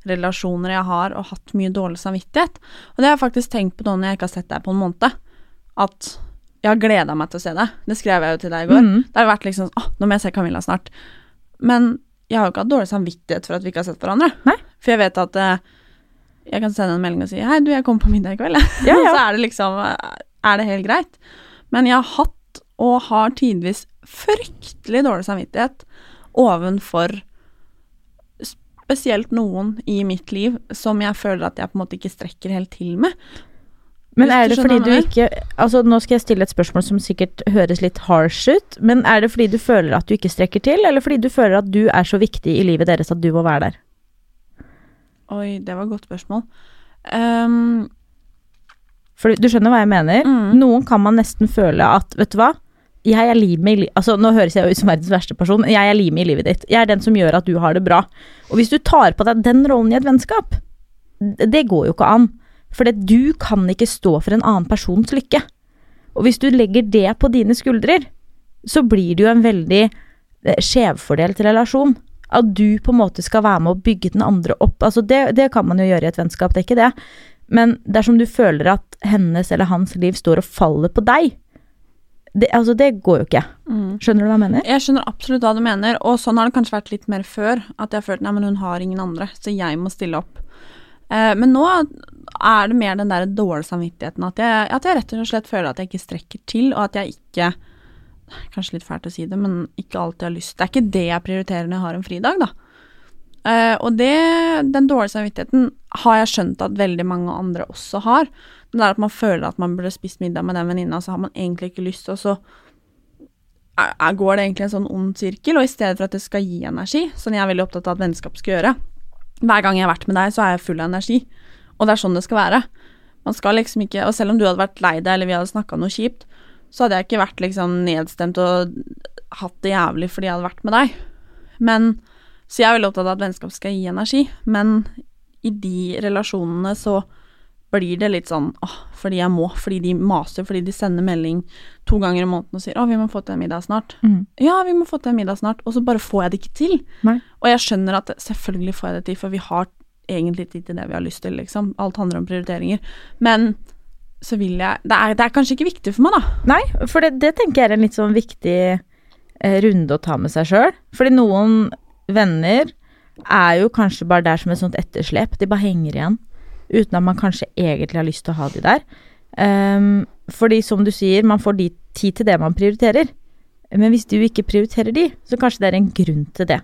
Speaker 1: relasjoner jeg har, og hatt mye dårlig samvittighet. Og det har jeg faktisk tenkt på nå når jeg ikke har sett deg på en måned. At jeg har gleda meg til å se deg. Det skrev jeg jo til deg i går.
Speaker 2: Mm.
Speaker 1: Det har vært liksom Å, nå må jeg se Camilla snart. Men jeg har jo ikke hatt dårlig samvittighet for at vi ikke har sett hverandre.
Speaker 2: Nei.
Speaker 1: For jeg vet at eh, jeg kan sende en melding og si 'Hei, du, jeg kommer på middag i kveld'.
Speaker 2: Ja, ja. <laughs>
Speaker 1: så er det liksom Er det helt greit. Men jeg har hatt, og har tidvis, fryktelig dårlig samvittighet ovenfor spesielt noen i mitt liv som jeg føler at jeg på en måte ikke strekker helt til med.
Speaker 2: Men er det fordi du ikke Altså, nå skal jeg stille et spørsmål som sikkert høres litt harsh ut, men er det fordi du føler at du ikke strekker til, eller fordi du føler at du er så viktig i livet deres at du må være der?
Speaker 1: Oi, det var et godt spørsmål. Um,
Speaker 2: For du skjønner hva jeg mener?
Speaker 1: Mm.
Speaker 2: Noen kan man nesten føle at, vet du hva, jeg er limet i li Altså, nå høres jeg ut som verdens verste person, jeg er limet i livet ditt. Jeg er den som gjør at du har det bra. Og hvis du tar på deg den rollen i et vennskap, det går jo ikke an. For du kan ikke stå for en annen persons lykke. Og hvis du legger det på dine skuldrer, så blir det jo en veldig eh, skjevfordelt relasjon. At du på en måte skal være med å bygge den andre opp. Altså det, det kan man jo gjøre i et vennskap, det er ikke det. Men dersom du føler at hennes eller hans liv står og faller på deg, det, altså det går jo ikke. Skjønner du hva jeg mener?
Speaker 1: jeg skjønner absolutt hva du mener, og sånn har det kanskje vært litt mer før. At jeg har følt nei, men hun har ingen andre, så jeg må stille opp. Eh, men nå er det mer den der dårlige samvittigheten at jeg, at jeg rett og slett føler at jeg ikke strekker til, og at jeg ikke Kanskje litt fælt å si det, men ikke alltid har lyst. Det er ikke det jeg prioriterer når jeg har en fridag, da. Uh, og det, den dårlige samvittigheten har jeg skjønt at veldig mange andre også har. Det der at man føler at man burde spist middag med den venninna, så har man egentlig ikke lyst, og så er, er, går det egentlig en sånn ond sirkel, og i stedet for at det skal gi energi, som jeg er veldig opptatt av at vennskap skal gjøre Hver gang jeg har vært med deg, så er jeg full av energi, og det er sånn det skal være. Man skal liksom ikke Og selv om du hadde vært lei deg, eller vi hadde snakka noe kjipt, så hadde jeg ikke vært liksom nedstemt og hatt det jævlig fordi jeg hadde vært med deg. Men Så jeg er veldig opptatt av at vennskap skal gi energi, men i de relasjonene så blir det litt sånn åh, fordi jeg må, fordi de maser, fordi de sender melding to ganger i måneden og sier å, vi må få til en middag snart.
Speaker 2: Mm.
Speaker 1: Ja, vi må få til en middag snart, og så bare får jeg det ikke til.
Speaker 2: Nei.
Speaker 1: Og jeg skjønner at selvfølgelig får jeg det til, for vi har egentlig tid til det vi har lyst til, liksom. Alt handler om prioriteringer. Men så vil jeg Det er, det er kanskje ikke viktig for meg, da.
Speaker 2: Nei, for det, det tenker jeg er en litt sånn viktig eh, runde å ta med seg sjøl. Fordi noen venner er jo kanskje bare der som et sånt etterslep. De bare henger igjen. Uten at man kanskje egentlig har lyst til å ha de der. Um, fordi som du sier, man får de tid til det man prioriterer. Men hvis du ikke prioriterer de, så kanskje det er en grunn til det.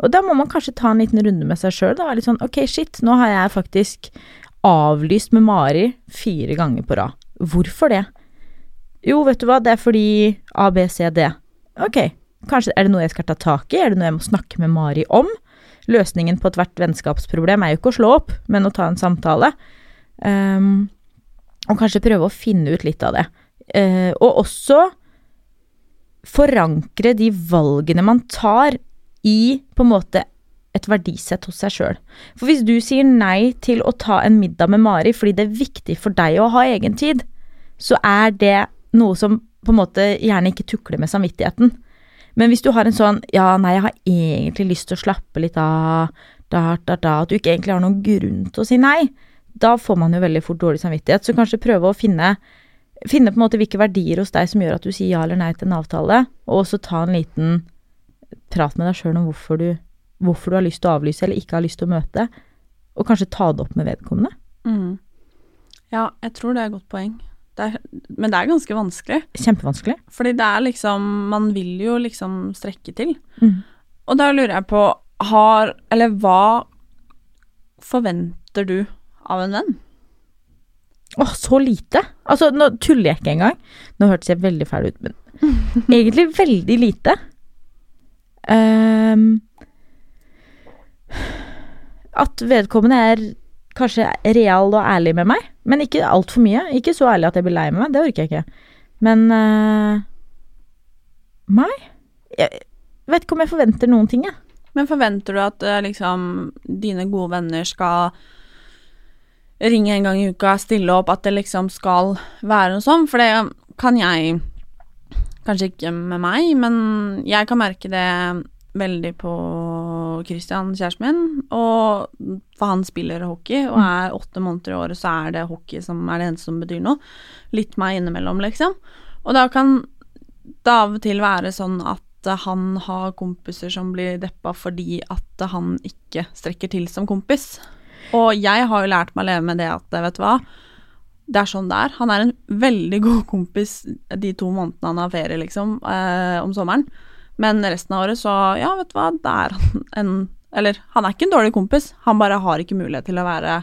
Speaker 2: Og da må man kanskje ta en liten runde med seg sjøl. Litt sånn ok, shit, nå har jeg faktisk avlyst med Mari fire ganger på rad. Hvorfor det? Jo, vet du hva, det er fordi A, B, C, D. Ok, kanskje er det noe jeg skal ta tak i, er det noe jeg må snakke med Mari om? Løsningen på ethvert vennskapsproblem er jo ikke å slå opp, men å ta en samtale. Um, og kanskje prøve å finne ut litt av det. Uh, og også forankre de valgene man tar i på en måte et verdisett hos seg sjøl. For hvis du sier nei til å ta en middag med Mari fordi det er viktig for deg å ha egen tid, så er det noe som på en måte gjerne ikke tukler med samvittigheten. Men hvis du har en sånn ja, nei, jeg har egentlig lyst til å slappe litt av, da, da, da, at du ikke egentlig har noen grunn til å si nei, da får man jo veldig fort dårlig samvittighet. Så kanskje prøve å finne, finne på en måte hvilke verdier hos deg som gjør at du sier ja eller nei til en avtale, og også ta en liten prat med deg sjøl om hvorfor du, hvorfor du har lyst til å avlyse eller ikke har lyst til å møte, og kanskje ta det opp med vedkommende.
Speaker 1: Mm. Ja, jeg tror det er et godt poeng. Det er, men det er ganske vanskelig.
Speaker 2: Kjempevanskelig.
Speaker 1: Fordi det er liksom Man vil jo liksom strekke til.
Speaker 2: Mm.
Speaker 1: Og da lurer jeg på Har Eller hva forventer du av en venn?
Speaker 2: Åh, så lite! Altså, nå tuller jeg ikke engang. Nå hørtes jeg veldig fæl ut, men <laughs> egentlig veldig lite. Ehm, at vedkommende er kanskje real og ærlig med meg, men ikke altfor mye. Ikke så ærlig at jeg blir lei med meg, det orker jeg ikke. Men uh, Nei. Jeg vet ikke om jeg forventer noen ting, jeg.
Speaker 1: Men forventer du at eh, liksom dine gode venner skal ringe en gang i uka, stille opp, at det liksom skal være noe sånn? For det kan jeg Kanskje ikke med meg, men jeg kan merke det veldig på Christian, kjæresten min. Og for han spiller hockey, og er åtte måneder i året, så er det hockey som er det eneste som betyr noe. Litt meg innimellom, liksom. Og da kan det av og til være sånn at han har kompiser som blir deppa fordi at han ikke strekker til som kompis. Og jeg har jo lært meg å leve med det at, vet du hva, det er sånn det er. Han er en veldig god kompis de to månedene han har ferie, liksom, eh, om sommeren. Men resten av året så, ja, vet du hva, det er han en Eller, han er ikke en dårlig kompis, han bare har ikke mulighet til å være,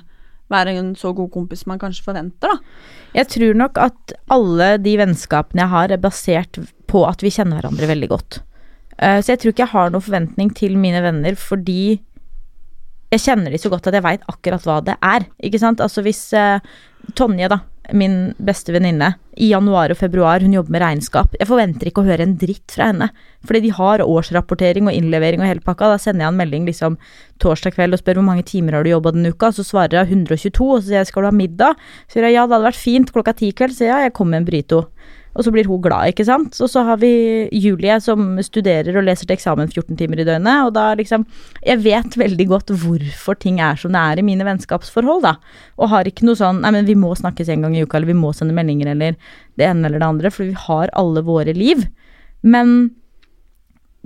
Speaker 1: være en så god kompis man kanskje forventer, da.
Speaker 2: Jeg tror nok at alle de vennskapene jeg har, er basert på at vi kjenner hverandre veldig godt. Eh, så jeg tror ikke jeg har noen forventning til mine venner fordi jeg kjenner de så godt at jeg veit akkurat hva det er. Ikke sant? Altså hvis uh, Tonje, da, min beste venninne, i januar og februar, hun jobber med regnskap. Jeg forventer ikke å høre en dritt fra henne. Fordi de har årsrapportering og innlevering og hele pakka. Da sender jeg en melding liksom torsdag kveld og spør hvor mange timer har du jobba denne uka. Så svarer hun 122, og så sier jeg skal du ha middag? Så sier jeg ja, det hadde vært fint klokka ti kveld. Så sier jeg ja, jeg kommer med en burrito. Og så blir hun glad, ikke sant. Og så har vi Julie som studerer og leser til eksamen 14 timer i døgnet. Og da liksom Jeg vet veldig godt hvorfor ting er som det er i mine vennskapsforhold, da. Og har ikke noe sånn Nei, men vi må snakkes en gang i uka, eller vi må sende meldinger, eller det ene eller det andre. For vi har alle våre liv. Men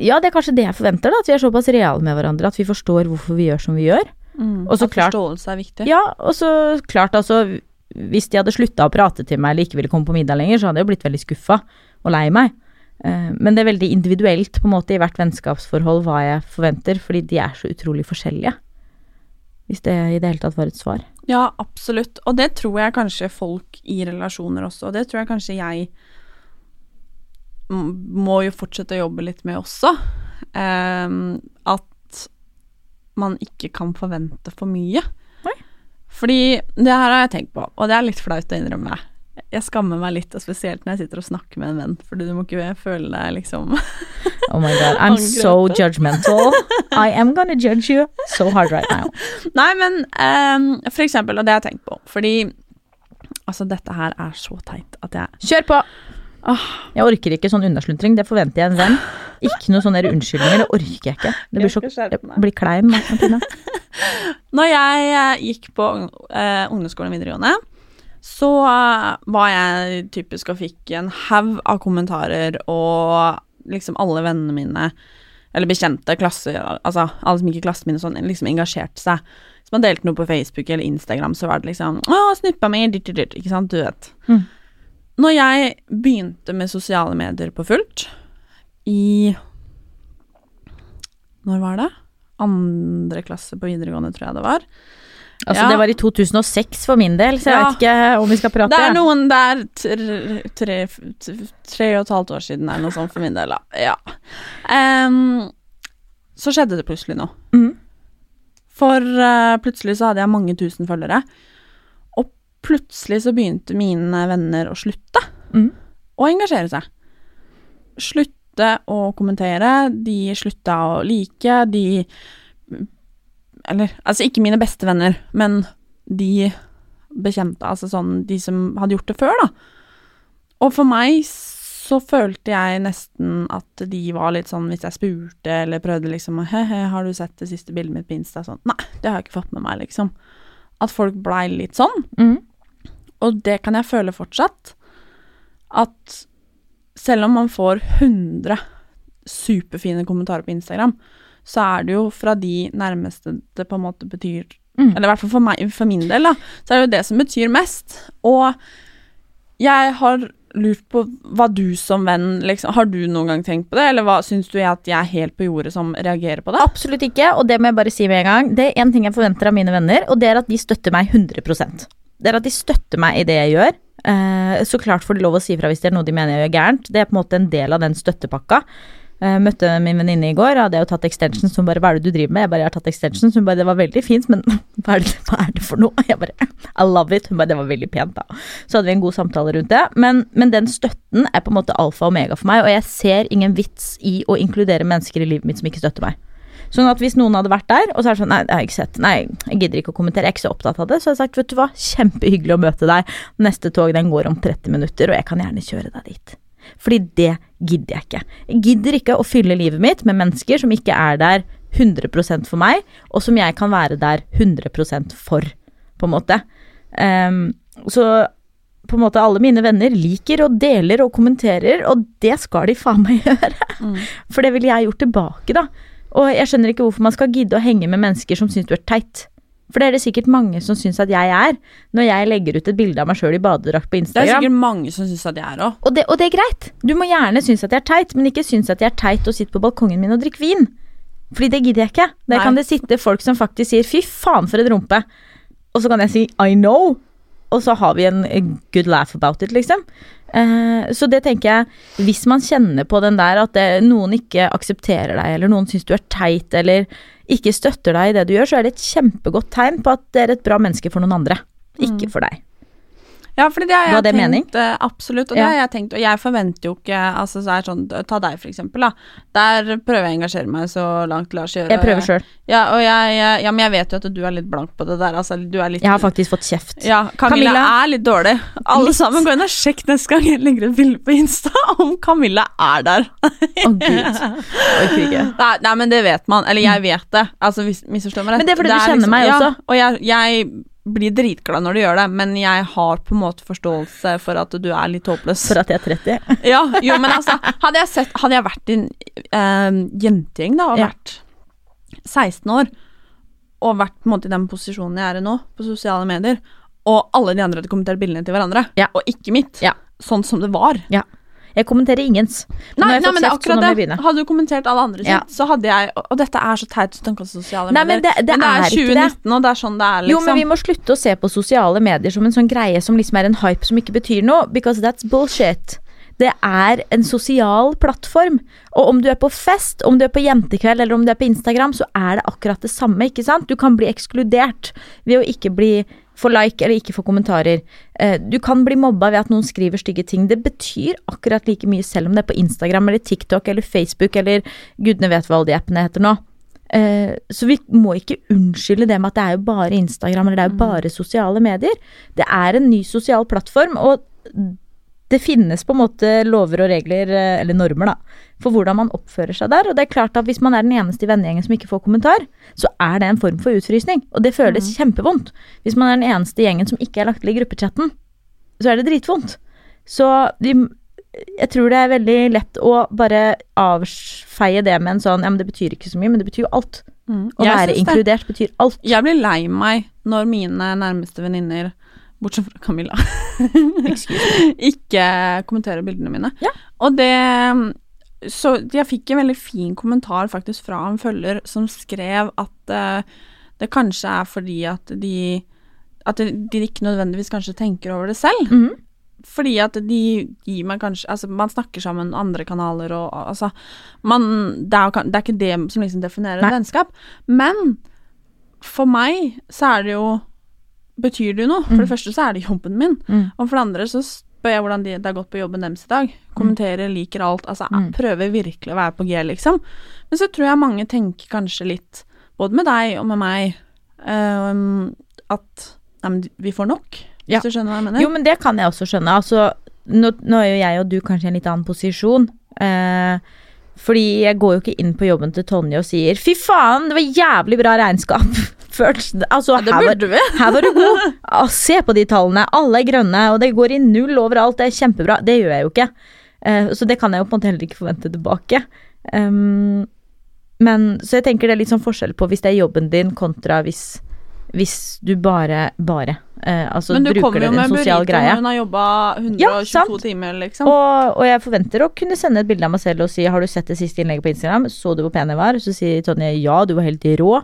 Speaker 2: ja, det er kanskje det jeg forventer, da. At vi er såpass reale med hverandre at vi forstår hvorfor vi gjør som vi gjør.
Speaker 1: Mm,
Speaker 2: Og så klart-
Speaker 1: forståelse er viktig.
Speaker 2: Ja, og så klart, altså Hvis de hadde slutta å prate til meg eller ikke ville komme på middag lenger, så hadde jeg jo blitt veldig skuffa og lei meg. Eh, Men det er veldig individuelt på en måte i hvert vennskapsforhold hva jeg forventer, fordi de er så utrolig forskjellige. Hvis det i det hele tatt var et svar.
Speaker 1: Ja, absolutt. Og det tror jeg kanskje folk i relasjoner også, og det tror jeg kanskje jeg må jo fortsette å jobbe litt med også. Um, at man ikke kan forvente for mye. Fordi det her har jeg tenkt på, og det er litt flaut å innrømme. Jeg skammer meg litt, og spesielt når jeg sitter og snakker med en venn, for du må ikke føle deg liksom
Speaker 2: Oh my god, I'm <laughs> so judgmental. <laughs> I am gonna judge you so hard right now.
Speaker 1: Nei, men um, for eksempel, og det har jeg tenkt på, fordi Altså, dette her er så teit at jeg
Speaker 2: Kjør på!
Speaker 1: Åh.
Speaker 2: Jeg orker ikke sånn unnaslentring, det forventer jeg en venn. Ikke noe sånne unnskyldninger, det orker jeg ikke. Det blir så
Speaker 1: Jeg
Speaker 2: blir klein. Martina. <laughs>
Speaker 1: Når jeg eh, gikk på eh, ungdomsskolen og videregående, så eh, var jeg typisk og fikk en haug av kommentarer, og liksom alle vennene mine, eller bekjente, klasse, altså alle som gikk i klassen min og sånn, liksom engasjerte seg. Hvis man delte noe på Facebook eller Instagram, så var det liksom 'Å, snuppa mi', ditt, ditt, ikke sant, du vet.
Speaker 2: Mm.
Speaker 1: Når jeg begynte med sosiale medier på fullt, i Når var det? Andre klasse på videregående, tror jeg det var.
Speaker 2: Altså,
Speaker 1: Ja.
Speaker 2: det var i 2006 for min del, så jeg
Speaker 1: Ja.
Speaker 2: vet ikke om vi skal prate.
Speaker 1: Det er noen der tre, tre, tre og et halvt år siden eller noe sånt for min del. Ja. Um, så skjedde det plutselig noe.
Speaker 2: Mm.
Speaker 1: For uh, plutselig så hadde jeg mange tusen følgere. Plutselig så begynte mine venner å slutte
Speaker 2: mm.
Speaker 1: å engasjere seg. Slutte å kommentere, de slutta å like, de Eller altså ikke mine beste venner, men de bekjente, altså sånn de som hadde gjort det før, da. Og for meg så følte jeg nesten at de var litt sånn hvis jeg spurte eller prøvde liksom He-he, har du sett det siste bildet mitt på Insta? Sånn Nei, det har jeg ikke fått med meg, liksom. At folk blei litt sånn.
Speaker 2: Mhm.
Speaker 1: Og det kan jeg føle fortsatt. At selv om man får 100 superfine kommentarer på Instagram, så er det jo fra de nærmeste det på en måte betyr
Speaker 2: Mm.
Speaker 1: Eller i hvert fall for, meg, for min del, da. Så er det jo det som betyr mest. Og jeg har lurt på hva du som venn liksom, Har du noen gang tenkt på det, eller hva syns du at jeg er helt på jordet som reagerer på det?
Speaker 2: Absolutt ikke, og det må jeg bare si med en gang. Det er én ting jeg forventer av mine venner, og det er at de støtter meg 100 Det er at de støtter meg i det jeg gjør. Eh, så klart får de lov å si fra hvis det er noe de mener jeg gjør gærent. Det er på en måte en del av den støttepakka. Jeg møtte min venninne i går, hadde jeg jo tatt extension. som bare 'hva er det du driver med?' Jeg bare 'jeg har tatt extension'. Så hun bare 'det var veldig fint, men <laughs> hva er det, hva er det for noe?' Jeg bare 'I love it'. Hun bare 'det var veldig pent', da. Så hadde vi en god samtale rundt det. Men, men den støtten er på en måte alfa og omega for meg, og jeg ser ingen vits i å inkludere mennesker i livet mitt som ikke støtter meg. Sånn at hvis noen hadde vært der, og så er det sånn Nei, det har jeg ikke sett. Nei, jeg gidder ikke å kommentere. Jeg er ikke så opptatt av det. Så har jeg sagt, vet du hva, kjempehyggelig å møte deg. Neste tog den går om 30 minutter, og jeg kan gjerne kjøre deg dit. Fordi det gidder jeg ikke. Jeg gidder ikke å fylle livet mitt med mennesker som ikke er der 100% for meg, og som jeg kan være der 100% for, på en måte. Um, så på en måte alle mine venner liker og deler og kommenterer, og det skal de faen meg <laughs> gjøre. For det ville jeg gjort tilbake, da. Og jeg skjønner ikke hvorfor man skal gidde å henge med mennesker som syns du er teit. For det er det sikkert mange som syns at jeg er, når jeg legger ut et bilde av meg sjøl i badedrakt på Instagram.
Speaker 1: Det er sikkert mange som syns at jeg er òg.
Speaker 2: Og det, og det er greit. Du må gjerne synes at jeg er teit, men ikke synes at jeg er teit og sitter på balkongen min og drikker vin. Fordi det gidder jeg ikke. Der
Speaker 1: Nei.
Speaker 2: kan det sitte folk som faktisk sier 'fy faen, for et rumpe'. Og så kan jeg si 'I know', og så har vi en good laugh about it, liksom. Eh, så det tenker jeg, hvis man kjenner på den der at det, noen ikke aksepterer deg, eller noen syns du er teit, eller ikke støtter deg i det du gjør, så er det et kjempegodt tegn på at det er et bra menneske for noen andre. Ikke for deg.
Speaker 1: Ja, for det har jeg
Speaker 2: det
Speaker 1: tenkt,
Speaker 2: mening?
Speaker 1: eh, absolutt, og det
Speaker 2: Ja.
Speaker 1: har jeg tenkt, og jeg forventer jo ikke altså så er sånn, Ta deg, for eksempel, da. Der prøver jeg å engasjere meg så langt Lars gjør.
Speaker 2: Jeg prøver sjøl.
Speaker 1: Ja, ja, men jeg vet jo at du er litt blank på det der, altså. Du litt
Speaker 2: Jeg har faktisk fått kjeft.
Speaker 1: Ja, Camilla,
Speaker 2: Camilla-
Speaker 1: er litt dårlig. Alle
Speaker 2: Litt.
Speaker 1: sammen, gå inn og sjekk neste gang jeg legger et bilde på Insta <laughs> om Camilla er der.
Speaker 2: Å, Gud. <laughs> Orker ikke.
Speaker 1: Nei, nei, men det vet man. Eller jeg vet det. Altså, misforstå meg rett.
Speaker 2: Men det er fordi du kjenner meg
Speaker 1: ja,
Speaker 2: også.
Speaker 1: Og jeg, jeg blir dritglad når du gjør det, men jeg har på en måte forståelse for at du er litt håpløs.
Speaker 2: For at jeg er 30. <laughs>
Speaker 1: Ja, jo, men altså, hadde jeg, sett, hadde jeg vært i en eh, jentegjeng da, og
Speaker 2: Ja.
Speaker 1: vært 16 år, og vært på en måte i den posisjonen jeg er i nå, på sosiale medier, og alle de andre hadde kommentert bildene til hverandre,
Speaker 2: Ja.
Speaker 1: og ikke mitt,
Speaker 2: Ja.
Speaker 1: sånn som det var.
Speaker 2: Jeg kommenterer ingens. Men
Speaker 1: Nei, nei men er akkurat det. Hadde du kommentert alle andre sitt,
Speaker 2: Ja.
Speaker 1: så hadde jeg Og dette er så teit å tenke på sosiale
Speaker 2: Nei,
Speaker 1: medier.
Speaker 2: men det- det er ikke det.
Speaker 1: 2019, og det er sånn det er, liksom.
Speaker 2: Jo, men vi må slutte å se på sosiale medier som en sånn greie som liksom er en hype som ikke betyr noe, because that's bullshit. Det er en sosial plattform. Og om du er på fest, om du er på jentekveld eller om du er på Instagram, så er det akkurat det samme, ikke sant? Du kan bli ekskludert ved å ikke bli få like eller ikke få kommentarer. Eh, Du kan bli mobba ved at noen skriver stygge ting. Det betyr akkurat like mye selv om det er på Instagram eller TikTok eller Facebook eller gudene vet hva alle de appene heter nå. Eh, så vi må ikke unnskylde det med at det er jo bare Instagram eller det er jo bare sosiale medier. Det er en ny sosial plattform, og det finnes på en måte lover og regler, eh, eller normer, da, for hvordan man oppfører seg der. Og det er klart at hvis man er den eneste i vennegjengen som ikke får kommentar, så er det en form for utfrysning. Og det føles kjempevondt. Hvis man er den eneste i gjengen som ikke er lagt til i gruppechatten, så er det dritvondt. Så vi, jeg tror det er veldig lett å bare avfeie det med en sånn Ja, men det betyr ikke så mye, men det betyr jo alt.
Speaker 1: Mm.
Speaker 2: Å være inkludert betyr alt.
Speaker 1: Jeg blir lei meg når mine nærmeste venninner, bortsett fra Camilla, <laughs> ikke kommenterer bildene mine.
Speaker 2: Ja.
Speaker 1: Og det Så jeg fikk en veldig fin kommentar faktisk fra en følger som skrev at uh, det kanskje er fordi at de At de ikke nødvendigvis kanskje tenker over det selv.
Speaker 2: Mhm.
Speaker 1: Fordi at de gir meg kanskje Altså, man snakker sammen andre kanaler og altså Man Det er, det er ikke det som liksom definerer
Speaker 2: Nei.
Speaker 1: vennskap. Men for meg så er det jo Betyr det jo noe. For det første så er det jobben min.
Speaker 2: Mm.
Speaker 1: Og for det andre så spør jeg hvordan det har gått på jobben deres i dag. Kommenterer, liker alt. Altså jeg
Speaker 2: Mm.
Speaker 1: prøver virkelig å være på G, liksom. Men så tror jeg mange tenker kanskje litt, både med deg og med meg, ehm, at Nei, men vi får nok.
Speaker 2: Ja.
Speaker 1: Hvis du skjønner hva jeg mener?
Speaker 2: Jo, men det kan jeg også skjønne. Altså, nå, nå er jo jeg og du kanskje i en litt annen posisjon. Eh, fordi jeg går jo ikke inn på jobben til Tonje og sier 'fy faen, det var jævlig bra regnskap'. <laughs> Først, altså,
Speaker 1: Ja, det
Speaker 2: her, var,
Speaker 1: burde vi. <laughs>
Speaker 2: her var du god. Ah, se på de tallene. Alle er grønne, og det går i null overalt. Det er kjempebra. Det gjør jeg jo ikke. Uh, så det kan jeg jo på en måte heller ikke forvente tilbake. Um, men Så jeg tenker det er litt sånn forskjell på hvis det er jobben din kontra hvis, hvis du bare bare eh, altså
Speaker 1: men du
Speaker 2: bruker
Speaker 1: kommer
Speaker 2: det
Speaker 1: jo
Speaker 2: en
Speaker 1: med
Speaker 2: sosial
Speaker 1: burrito
Speaker 2: greie.
Speaker 1: når hun har jobba 122
Speaker 2: Ja,
Speaker 1: timer, liksom.
Speaker 2: Og, og jeg forventer å kunne sende et bilde av meg selv og si 'Har du sett det siste innlegget på Instagram?' 'Så du hvor pen jeg var?' Så sier Tonje 'Ja, du var helt rå'.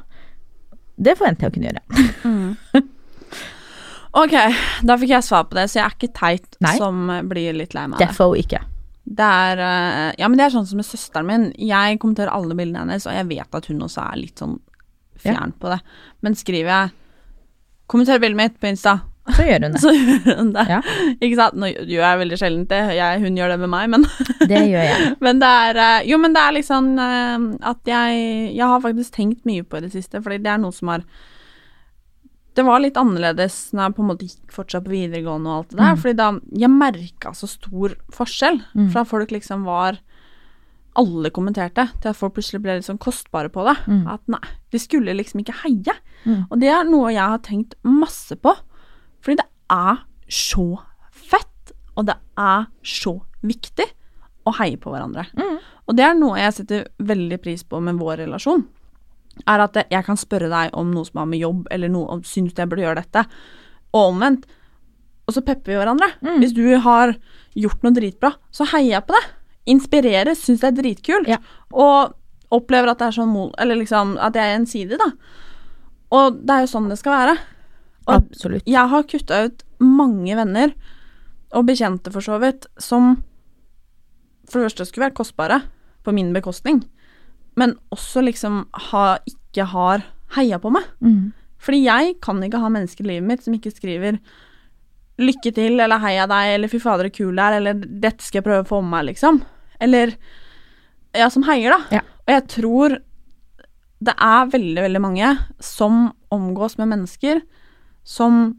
Speaker 2: Det forventer jeg å kunne gjøre. <laughs>
Speaker 1: Ok, da fikk jeg svar på det, så jeg er ikke teit
Speaker 2: Nei.
Speaker 1: som blir litt lei meg av det.
Speaker 2: Defo ikke.
Speaker 1: Det er eh, Ja, men det er sånn som med søsteren min. Jeg kommenterer alle bildene hennes, og jeg vet at hun også er litt sånn fjern på det. Men skriver jeg 'kommenter bildet mitt' på Insta,
Speaker 2: Så gjør hun <laughs> det.
Speaker 1: så gjør hun det.
Speaker 2: Ja.
Speaker 1: Ikke sant? Nå gjør jeg veldig sjelden det, jeg, hun gjør det med meg, men
Speaker 2: Det gjør jeg. <laughs>
Speaker 1: Men det er eh, Jo, men det er liksom at jeg Jeg har faktisk tenkt mye på det siste, fordi det er noe som har Det var litt annerledes når jeg på en måte gikk fortsatt på videregående og alt det der,
Speaker 2: Mm.
Speaker 1: fordi da Jeg merka så stor forskjell
Speaker 2: Mm.
Speaker 1: fra folk liksom var alle kommenterte, til at folk plutselig ble litt sånn kostbare på det.
Speaker 2: Mm.
Speaker 1: At nei, de skulle liksom ikke heie.
Speaker 2: Mm.
Speaker 1: Og det er noe jeg har tenkt masse på. Fordi det er så fett, og det er så viktig å heie på hverandre.
Speaker 2: Mm.
Speaker 1: Og det er noe jeg setter veldig pris på med vår relasjon. Er at jeg kan spørre deg om noe som har med jobb, eller noe om syns du jeg burde gjøre dette, og omvendt. Og så pepper vi hverandre.
Speaker 2: Mm.
Speaker 1: Hvis du har gjort noe dritbra, så heier jeg på det. Inspirerer, syns det er dritkult.
Speaker 2: Ja.
Speaker 1: Og opplever at det er sånn Eller liksom at jeg er gjensidig, da. Og det er jo sånn det skal være. Og
Speaker 2: Absolutt.
Speaker 1: jeg har kutta ut mange venner, og bekjente for så vidt, som for det første skulle vært kostbare, på min bekostning, men også liksom ha, ikke har heia på meg.
Speaker 2: Mm.
Speaker 1: Fordi jeg kan ikke ha mennesker i livet mitt som ikke skriver 'lykke til' eller 'heia deg' eller 'fy fader, så kul du er' eller 'dette skal jeg prøve å få med meg', liksom. Eller Ja, som heier, da.
Speaker 2: Ja.
Speaker 1: Og jeg tror det er veldig, veldig mange som omgås med mennesker som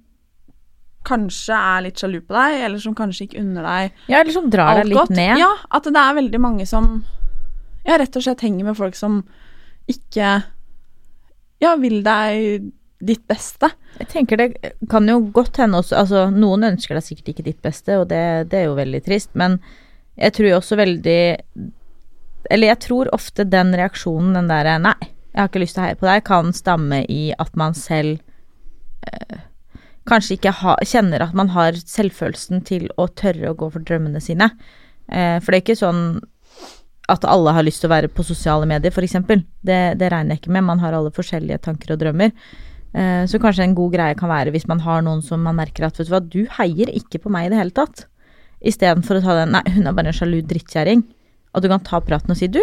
Speaker 1: kanskje er litt sjalu på deg, eller som kanskje ikke unner deg
Speaker 2: Ja, eller som drar deg litt
Speaker 1: godt.
Speaker 2: ned.
Speaker 1: Ja, at det er veldig mange som Ja, rett og slett henger med folk som ikke Ja, vil deg ditt beste.
Speaker 2: Jeg tenker det kan jo godt hende også Altså, noen ønsker deg sikkert ikke ditt beste, og det, det er jo veldig trist, men jeg tror også veldig Eller jeg tror ofte den reaksjonen, den derre 'nei, jeg har ikke lyst til å heie på deg', kan stamme i at man selv øh, kanskje ikke ha, kjenner at man har selvfølelsen til å tørre å gå for drømmene sine. Eh, for det er ikke sånn at alle har lyst til å være på sosiale medier, f.eks. Det, det regner jeg ikke med. Man har alle forskjellige tanker og drømmer. Eh, Så kanskje en god greie kan være hvis man har noen som man merker at vet du hva, du heier ikke på meg i det hele tatt. Istedenfor å ta den nei, hun er bare en sjalu drittkjerring. At du kan ta praten og si du,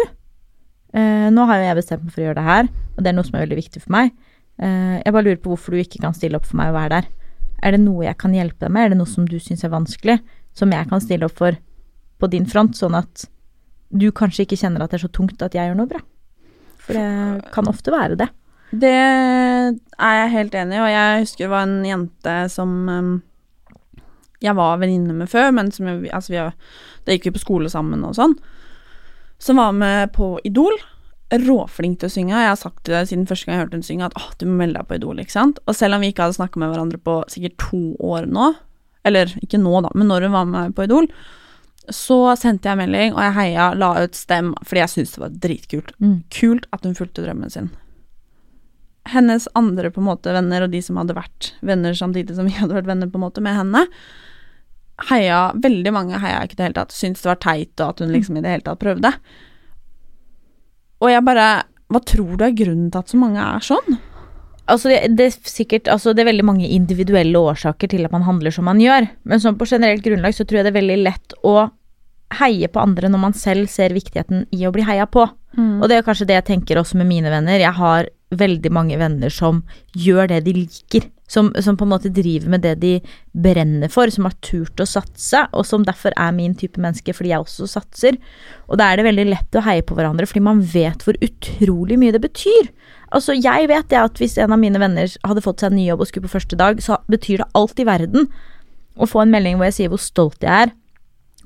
Speaker 2: eh, nå har jo jeg bestemt meg for å gjøre det her, og det er noe som er veldig viktig for meg. Eh, jeg bare lurer på hvorfor du ikke kan stille opp for meg og være der. Er det noe jeg kan hjelpe deg med? Er det noe som du syns er vanskelig, som jeg kan stille opp for på din front, sånn at du kanskje ikke kjenner at det er så tungt at jeg gjør noe bra? For det kan ofte være det.
Speaker 1: Det er jeg helt enig i, og jeg husker det var en jente som um, jeg var venninne med før, men som jeg, altså vi da gikk vi på skole sammen og sånn, som var med på Idol. Råflink til å synge. Jeg har sagt til deg siden første gang jeg hørte hun synge, at åh, du må melde deg på Idol, ikke sant. Og selv om vi ikke hadde snakka med hverandre på sikkert to år nå, eller ikke nå, da, men når hun var med på Idol, så sendte jeg melding, og jeg heia, la ut stem, fordi jeg syntes det var dritkult.
Speaker 2: Mm.
Speaker 1: Kult at hun fulgte drømmen sin hennes andre på en måte venner, og de som hadde vært venner samtidig som vi hadde vært venner på en måte med henne, heia Veldig mange heia ikke i det hele tatt. Syntes det var teit, og at hun liksom i det hele tatt prøvde. Og jeg bare Hva tror du er grunnen til at så mange er sånn?
Speaker 2: Altså det, det, er sikkert, altså det er veldig mange individuelle årsaker til at man handler som man gjør, men sånn på generelt grunnlag så tror jeg det er veldig lett å heie på andre når man selv ser viktigheten i å bli heia på.
Speaker 1: Mm.
Speaker 2: Og det er kanskje det jeg tenker også med mine venner. Jeg har veldig mange venner som gjør det de liker. Som, som på en måte driver med det de brenner for, som har turt å satse, og som derfor er min type menneske fordi jeg også satser. Og da er det veldig lett å heie på hverandre, fordi man vet hvor utrolig mye det betyr. Altså, jeg vet det at hvis en av mine venner hadde fått seg en ny jobb og skulle på første dag, så betyr det alt i verden å få en melding hvor jeg sier hvor stolt jeg er,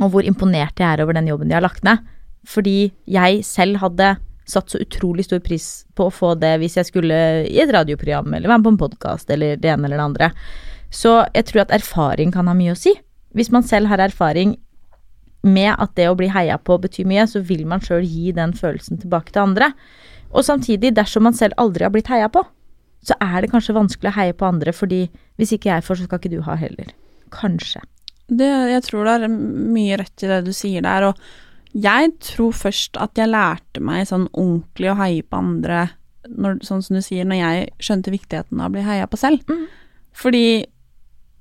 Speaker 2: og hvor imponert jeg er over den jobben de har lagt ned. Fordi jeg selv hadde satt så utrolig stor pris på å få det hvis jeg skulle i et radioprogram eller være med på en podkast eller det ene eller det andre. Så jeg tror at erfaring kan ha mye å si. Hvis man selv har erfaring med at det å bli heia på betyr mye, så vil man sjøl gi den følelsen tilbake til andre. Og samtidig, dersom man selv aldri har blitt heia på, så er det kanskje vanskelig å heie på andre, fordi hvis ikke jeg får, så skal ikke du ha heller. Kanskje.
Speaker 1: Det, jeg tror det er mye rett i det du sier der, og jeg tror først at jeg lærte meg sånn ordentlig å heie på andre, når, sånn som du sier, når jeg skjønte viktigheten av å bli heia på selv. Fordi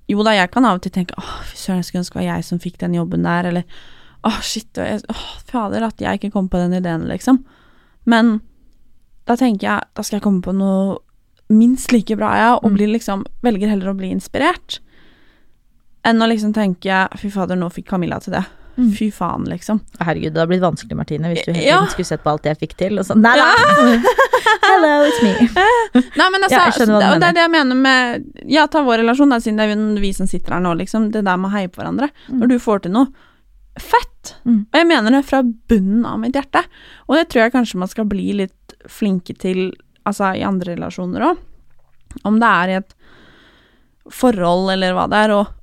Speaker 1: jo da, jeg kan av og til tenke åh, fy søren, jeg skulle ønske det var jeg som fikk den jobben der, eller åh, shit, jeg, åh, fader, at jeg ikke kom på den ideen, liksom. Men da tenker jeg, da skal jeg komme på noe minst like bra, ja, og blir liksom, velger heller å bli inspirert, enn å liksom tenke fy fader, nå fikk Camilla til det. Fy faen, liksom.
Speaker 2: Herregud, det hadde blitt vanskelig, Martine, hvis du hele
Speaker 1: Ja.
Speaker 2: tiden skulle sett på alt jeg fikk til, og sånn. Nei da! <laughs> Hello, it's me. <laughs>
Speaker 1: Nei, men altså,
Speaker 2: Ja, du
Speaker 1: og det er det jeg mener med Ja, ta vår relasjon, da, siden det er jo vi som sitter her nå, liksom. Det der med å heie på hverandre. Når du får til noe fett.
Speaker 2: Mm.
Speaker 1: Og jeg mener det fra bunnen av mitt hjerte. Og det tror jeg kanskje man skal bli litt flinke til, altså i andre relasjoner òg. Om det er i et forhold eller hva det er. Og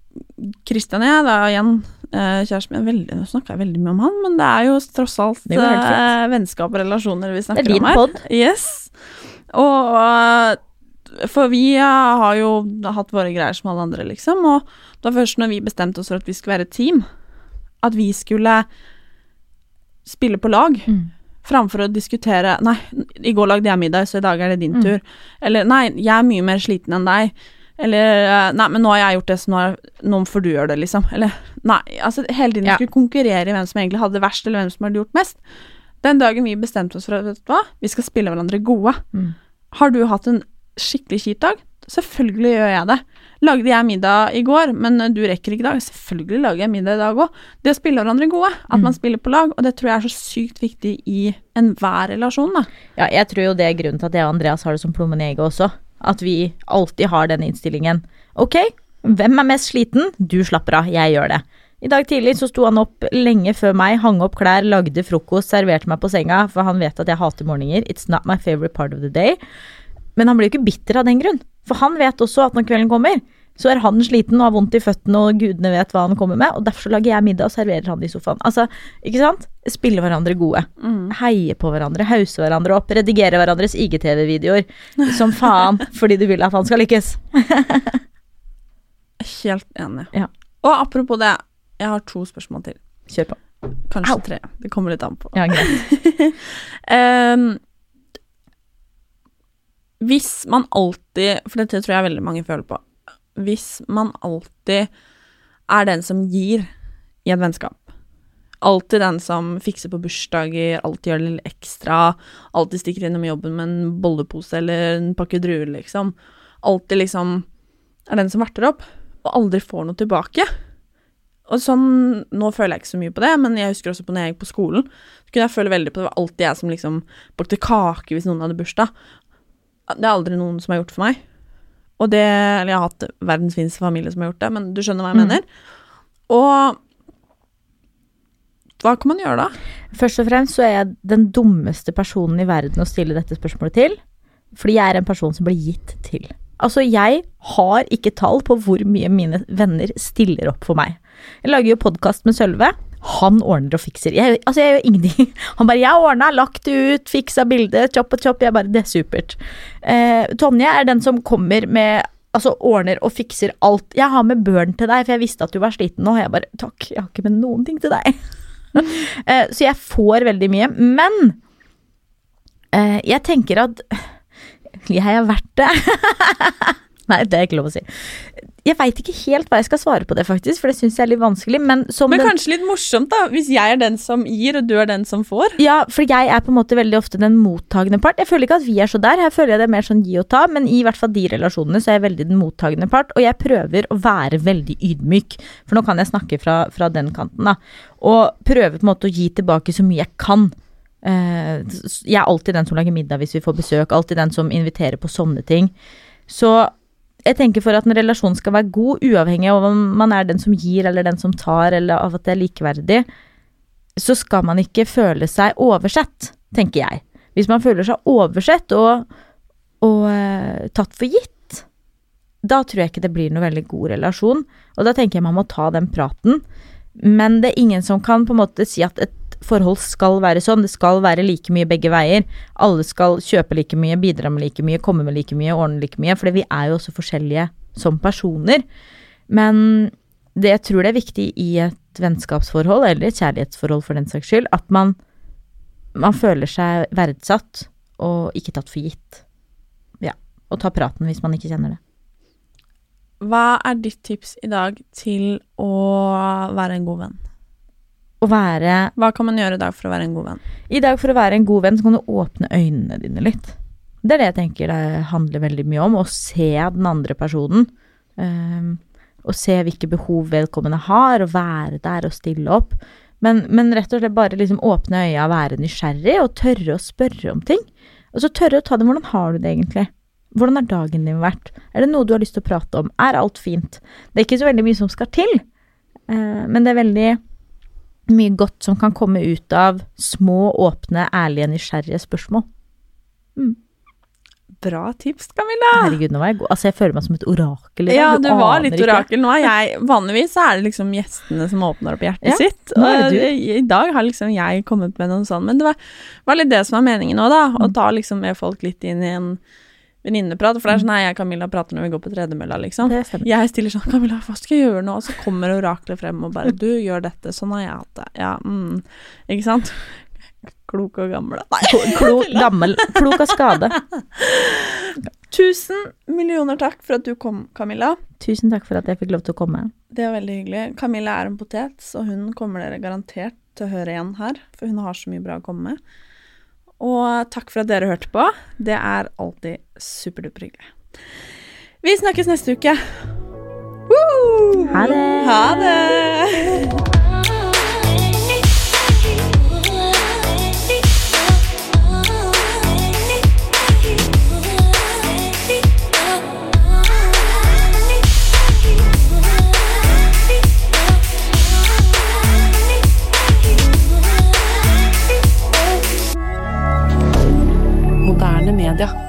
Speaker 1: Christian og jeg, da igjen, eh, kjæresten min veldig, Nå snakker jeg veldig mye om han, men det er jo tross alt
Speaker 2: Det
Speaker 1: eh, vennskap og relasjoner vi
Speaker 2: Det
Speaker 1: snakker
Speaker 2: er din
Speaker 1: om her.
Speaker 2: pod.
Speaker 1: Yes. Og uh, For vi har jo hatt våre greier som alle andre, liksom. Og det var først når vi bestemte oss for at vi skulle være et team, at vi skulle spille på lag.
Speaker 2: Mm.
Speaker 1: Framfor å diskutere Nei, i går lagde jeg middag, så i dag er det din
Speaker 2: Mm.
Speaker 1: tur. Eller nei, jeg er mye mer sliten enn deg. Eller øh, nei, men nå har jeg gjort det, så nå, nå får du gjøre det, liksom. Eller nei, altså hele tiden
Speaker 2: Ja.
Speaker 1: skulle konkurrere i hvem som egentlig hadde det verst, eller hvem som hadde gjort mest. Den dagen vi bestemte oss for at vet du hva, vi skal spille hverandre gode.
Speaker 2: Mm.
Speaker 1: Har du hatt en skikkelig kjip dag? Selvfølgelig gjør jeg det. Lagde jeg middag i går, men du rekker ikke i dag? Selvfølgelig lager jeg middag i dag òg. Det å spille hverandre gode, at man spiller på lag, og det tror jeg er så sykt viktig i enhver relasjon, da.
Speaker 2: Ja, jeg tror jo det er grunnen til at jeg og Andreas har det som plommen i egget også. At vi alltid har den innstillingen. Ok, hvem er mest sliten? Du slapper av, jeg gjør det. I dag tidlig så sto han opp lenge før meg, hang opp klær, lagde frokost, serverte meg på senga, for han vet at jeg hater morgener. It's not my favorite part of the day. Men han blir jo ikke bitter av den grunn, for han vet også at når kvelden kommer, så er han sliten og har vondt i føttene og gudene vet hva han kommer med, og derfor så lager jeg middag og serverer han i sofaen. Altså, ikke sant? Spille hverandre gode. Heie på hverandre, hause hverandre opp, redigere hverandres IGTV-videoer som faen <laughs> fordi du vil at han skal lykkes.
Speaker 1: Helt enig.
Speaker 2: Ja.
Speaker 1: Og apropos det, jeg har to spørsmål til.
Speaker 2: Kjør på.
Speaker 1: Kanskje
Speaker 2: Au.
Speaker 1: tre. Det kommer litt an på.
Speaker 2: Ja. <laughs>
Speaker 1: Ehm, hvis man alltid For dette tror jeg veldig mange føler på. Hvis man alltid er den som gir i et vennskap. Alltid den som fikser på bursdager, alltid gjør litt ekstra. Alltid stikker innom jobben med en bollepose eller en pakke druer, liksom. Alltid liksom er den som verter opp, og aldri får noe tilbake. Og sånn, Nå føler jeg ikke så mye på det, men jeg husker også på når jeg gikk på skolen. Så kunne jeg føle veldig på det. Det var alltid jeg som liksom bakte kake hvis noen hadde bursdag. Det er aldri noen som har gjort for meg. Og det Eller jeg har hatt verdens fineste familie som har gjort det, men du skjønner hva jeg
Speaker 2: Mm.
Speaker 1: mener. Og hva kan man gjøre da?
Speaker 2: Først og fremst så er jeg den dummeste personen i verden å stille dette spørsmålet til. Fordi jeg er en person som blir gitt til. Altså, jeg har ikke tall på hvor mye mine venner stiller opp for meg. Jeg lager jo podkast med Sølve. Han ordner og fikser. Jeg, altså, jeg gjør ingenting. <laughs> Han bare 'Jeg ordna, lagt det ut, fiksa bildet, chop og chop'. Jeg bare 'Det er supert'. Eh, Tonje er den som kommer med Altså ordner og fikser alt. 'Jeg har med børn til deg, for jeg visste at du var sliten nå.' Jeg bare 'Takk, jeg har ikke med noen ting til deg'. <laughs> Eh, Så jeg får veldig mye. Men eh, jeg tenker at <laughs> Jeg har vært det. Nei, det er ikke lov å si. Jeg veit ikke helt hva jeg skal svare på det, faktisk, for det syns jeg er litt vanskelig. Men, som
Speaker 1: Men
Speaker 2: den,
Speaker 1: kanskje litt morsomt, da, hvis jeg er den som gir, og du er den som får.
Speaker 2: Ja, for jeg er på en måte veldig ofte den mottagende part. Jeg føler ikke at vi er så der, her føler jeg det er mer sånn gi og ta, men i hvert fall de relasjonene så er jeg veldig den mottagende part, og jeg prøver å være veldig ydmyk, for nå kan jeg snakke fra, fra den kanten, da, og prøve på en måte å gi tilbake så mye jeg kan. Eh, jeg er alltid den som lager middag hvis vi får besøk, alltid den som inviterer på sånne ting. Så jeg tenker for at en relasjon skal være god, uavhengig av om man er den som gir eller den som tar, eller av at det er likeverdig, så skal man ikke føle seg oversett, tenker jeg. Hvis man føler seg oversett og, og uh, tatt for gitt, da tror jeg ikke det blir noe veldig god relasjon. Og da tenker jeg man må ta den praten. Men det er ingen som kan på en måte si at et forhold skal være sånn. Det skal være like mye begge veier. Alle skal kjøpe like mye, bidra med like mye, komme med like mye, ordne like mye. For vi er jo også forskjellige som personer. Men det jeg tror det er viktig i et vennskapsforhold, eller et kjærlighetsforhold for den saks skyld, at man, man føler seg verdsatt og ikke tatt for gitt. Ja. Og ta praten hvis man ikke kjenner det.
Speaker 1: Hva er ditt tips i dag til å være en god venn?
Speaker 2: Å være
Speaker 1: Hva kan man gjøre i dag for å være en god venn?
Speaker 2: I dag for å være en god venn, så kan du åpne øynene dine litt. Det er det jeg tenker det handler veldig mye om. Å se den andre personen. Um, og se hvilke behov vedkommende har, og være der og stille opp. Men, men rett og slett bare liksom åpne øya, være nysgjerrig og tørre å spørre om ting. Og så tørre å ta det Hvordan har du det egentlig? Hvordan har dagen din vært? Er det noe du har lyst til å prate om? Er alt fint? Det er ikke så veldig mye som skal til, uh, men det er veldig mye godt som kan komme ut av små, åpne, ærlige, nysgjerrige spørsmål. Mm.
Speaker 1: Bra tips, Camilla.
Speaker 2: Herregud, nå var jeg god. Altså, jeg føler meg som et orakel.
Speaker 1: Ja,
Speaker 2: du,
Speaker 1: du var litt orakel. Nå er jeg Vanligvis er det liksom gjestene som åpner opp hjertet
Speaker 2: Ja,
Speaker 1: sitt.
Speaker 2: nå
Speaker 1: Og i dag har liksom jeg kommet med noe sånt. Men det var, var litt det som var meningen òg, da. Å ta liksom med folk litt inn i en venninneprat. For det er sånn Nei, jeg og Camilla prater når vi går på tredemølla, liksom. Jeg stiller sånn 'Camilla, hva skal jeg gjøre nå?' Og så kommer oraklet frem og bare 'Du, gjør dette. Sånn har jeg hatt det.' Ja, mm. Ikke sant? Klok og gammel. Nei.
Speaker 2: klo, gammel, klok av skade.
Speaker 1: Tusen millioner takk for at du kom, Camilla.
Speaker 2: Tusen takk for at jeg fikk lov til å komme.
Speaker 1: Det var veldig hyggelig. Camilla er en potet, så hun kommer dere garantert til å høre igjen her, for hun har så mye bra å komme med. Og takk for at dere hørte på. Det er alltid superduper hyggelig. Vi snakkes neste uke. Woo!
Speaker 2: Ha det.
Speaker 1: Ha det. D'accord.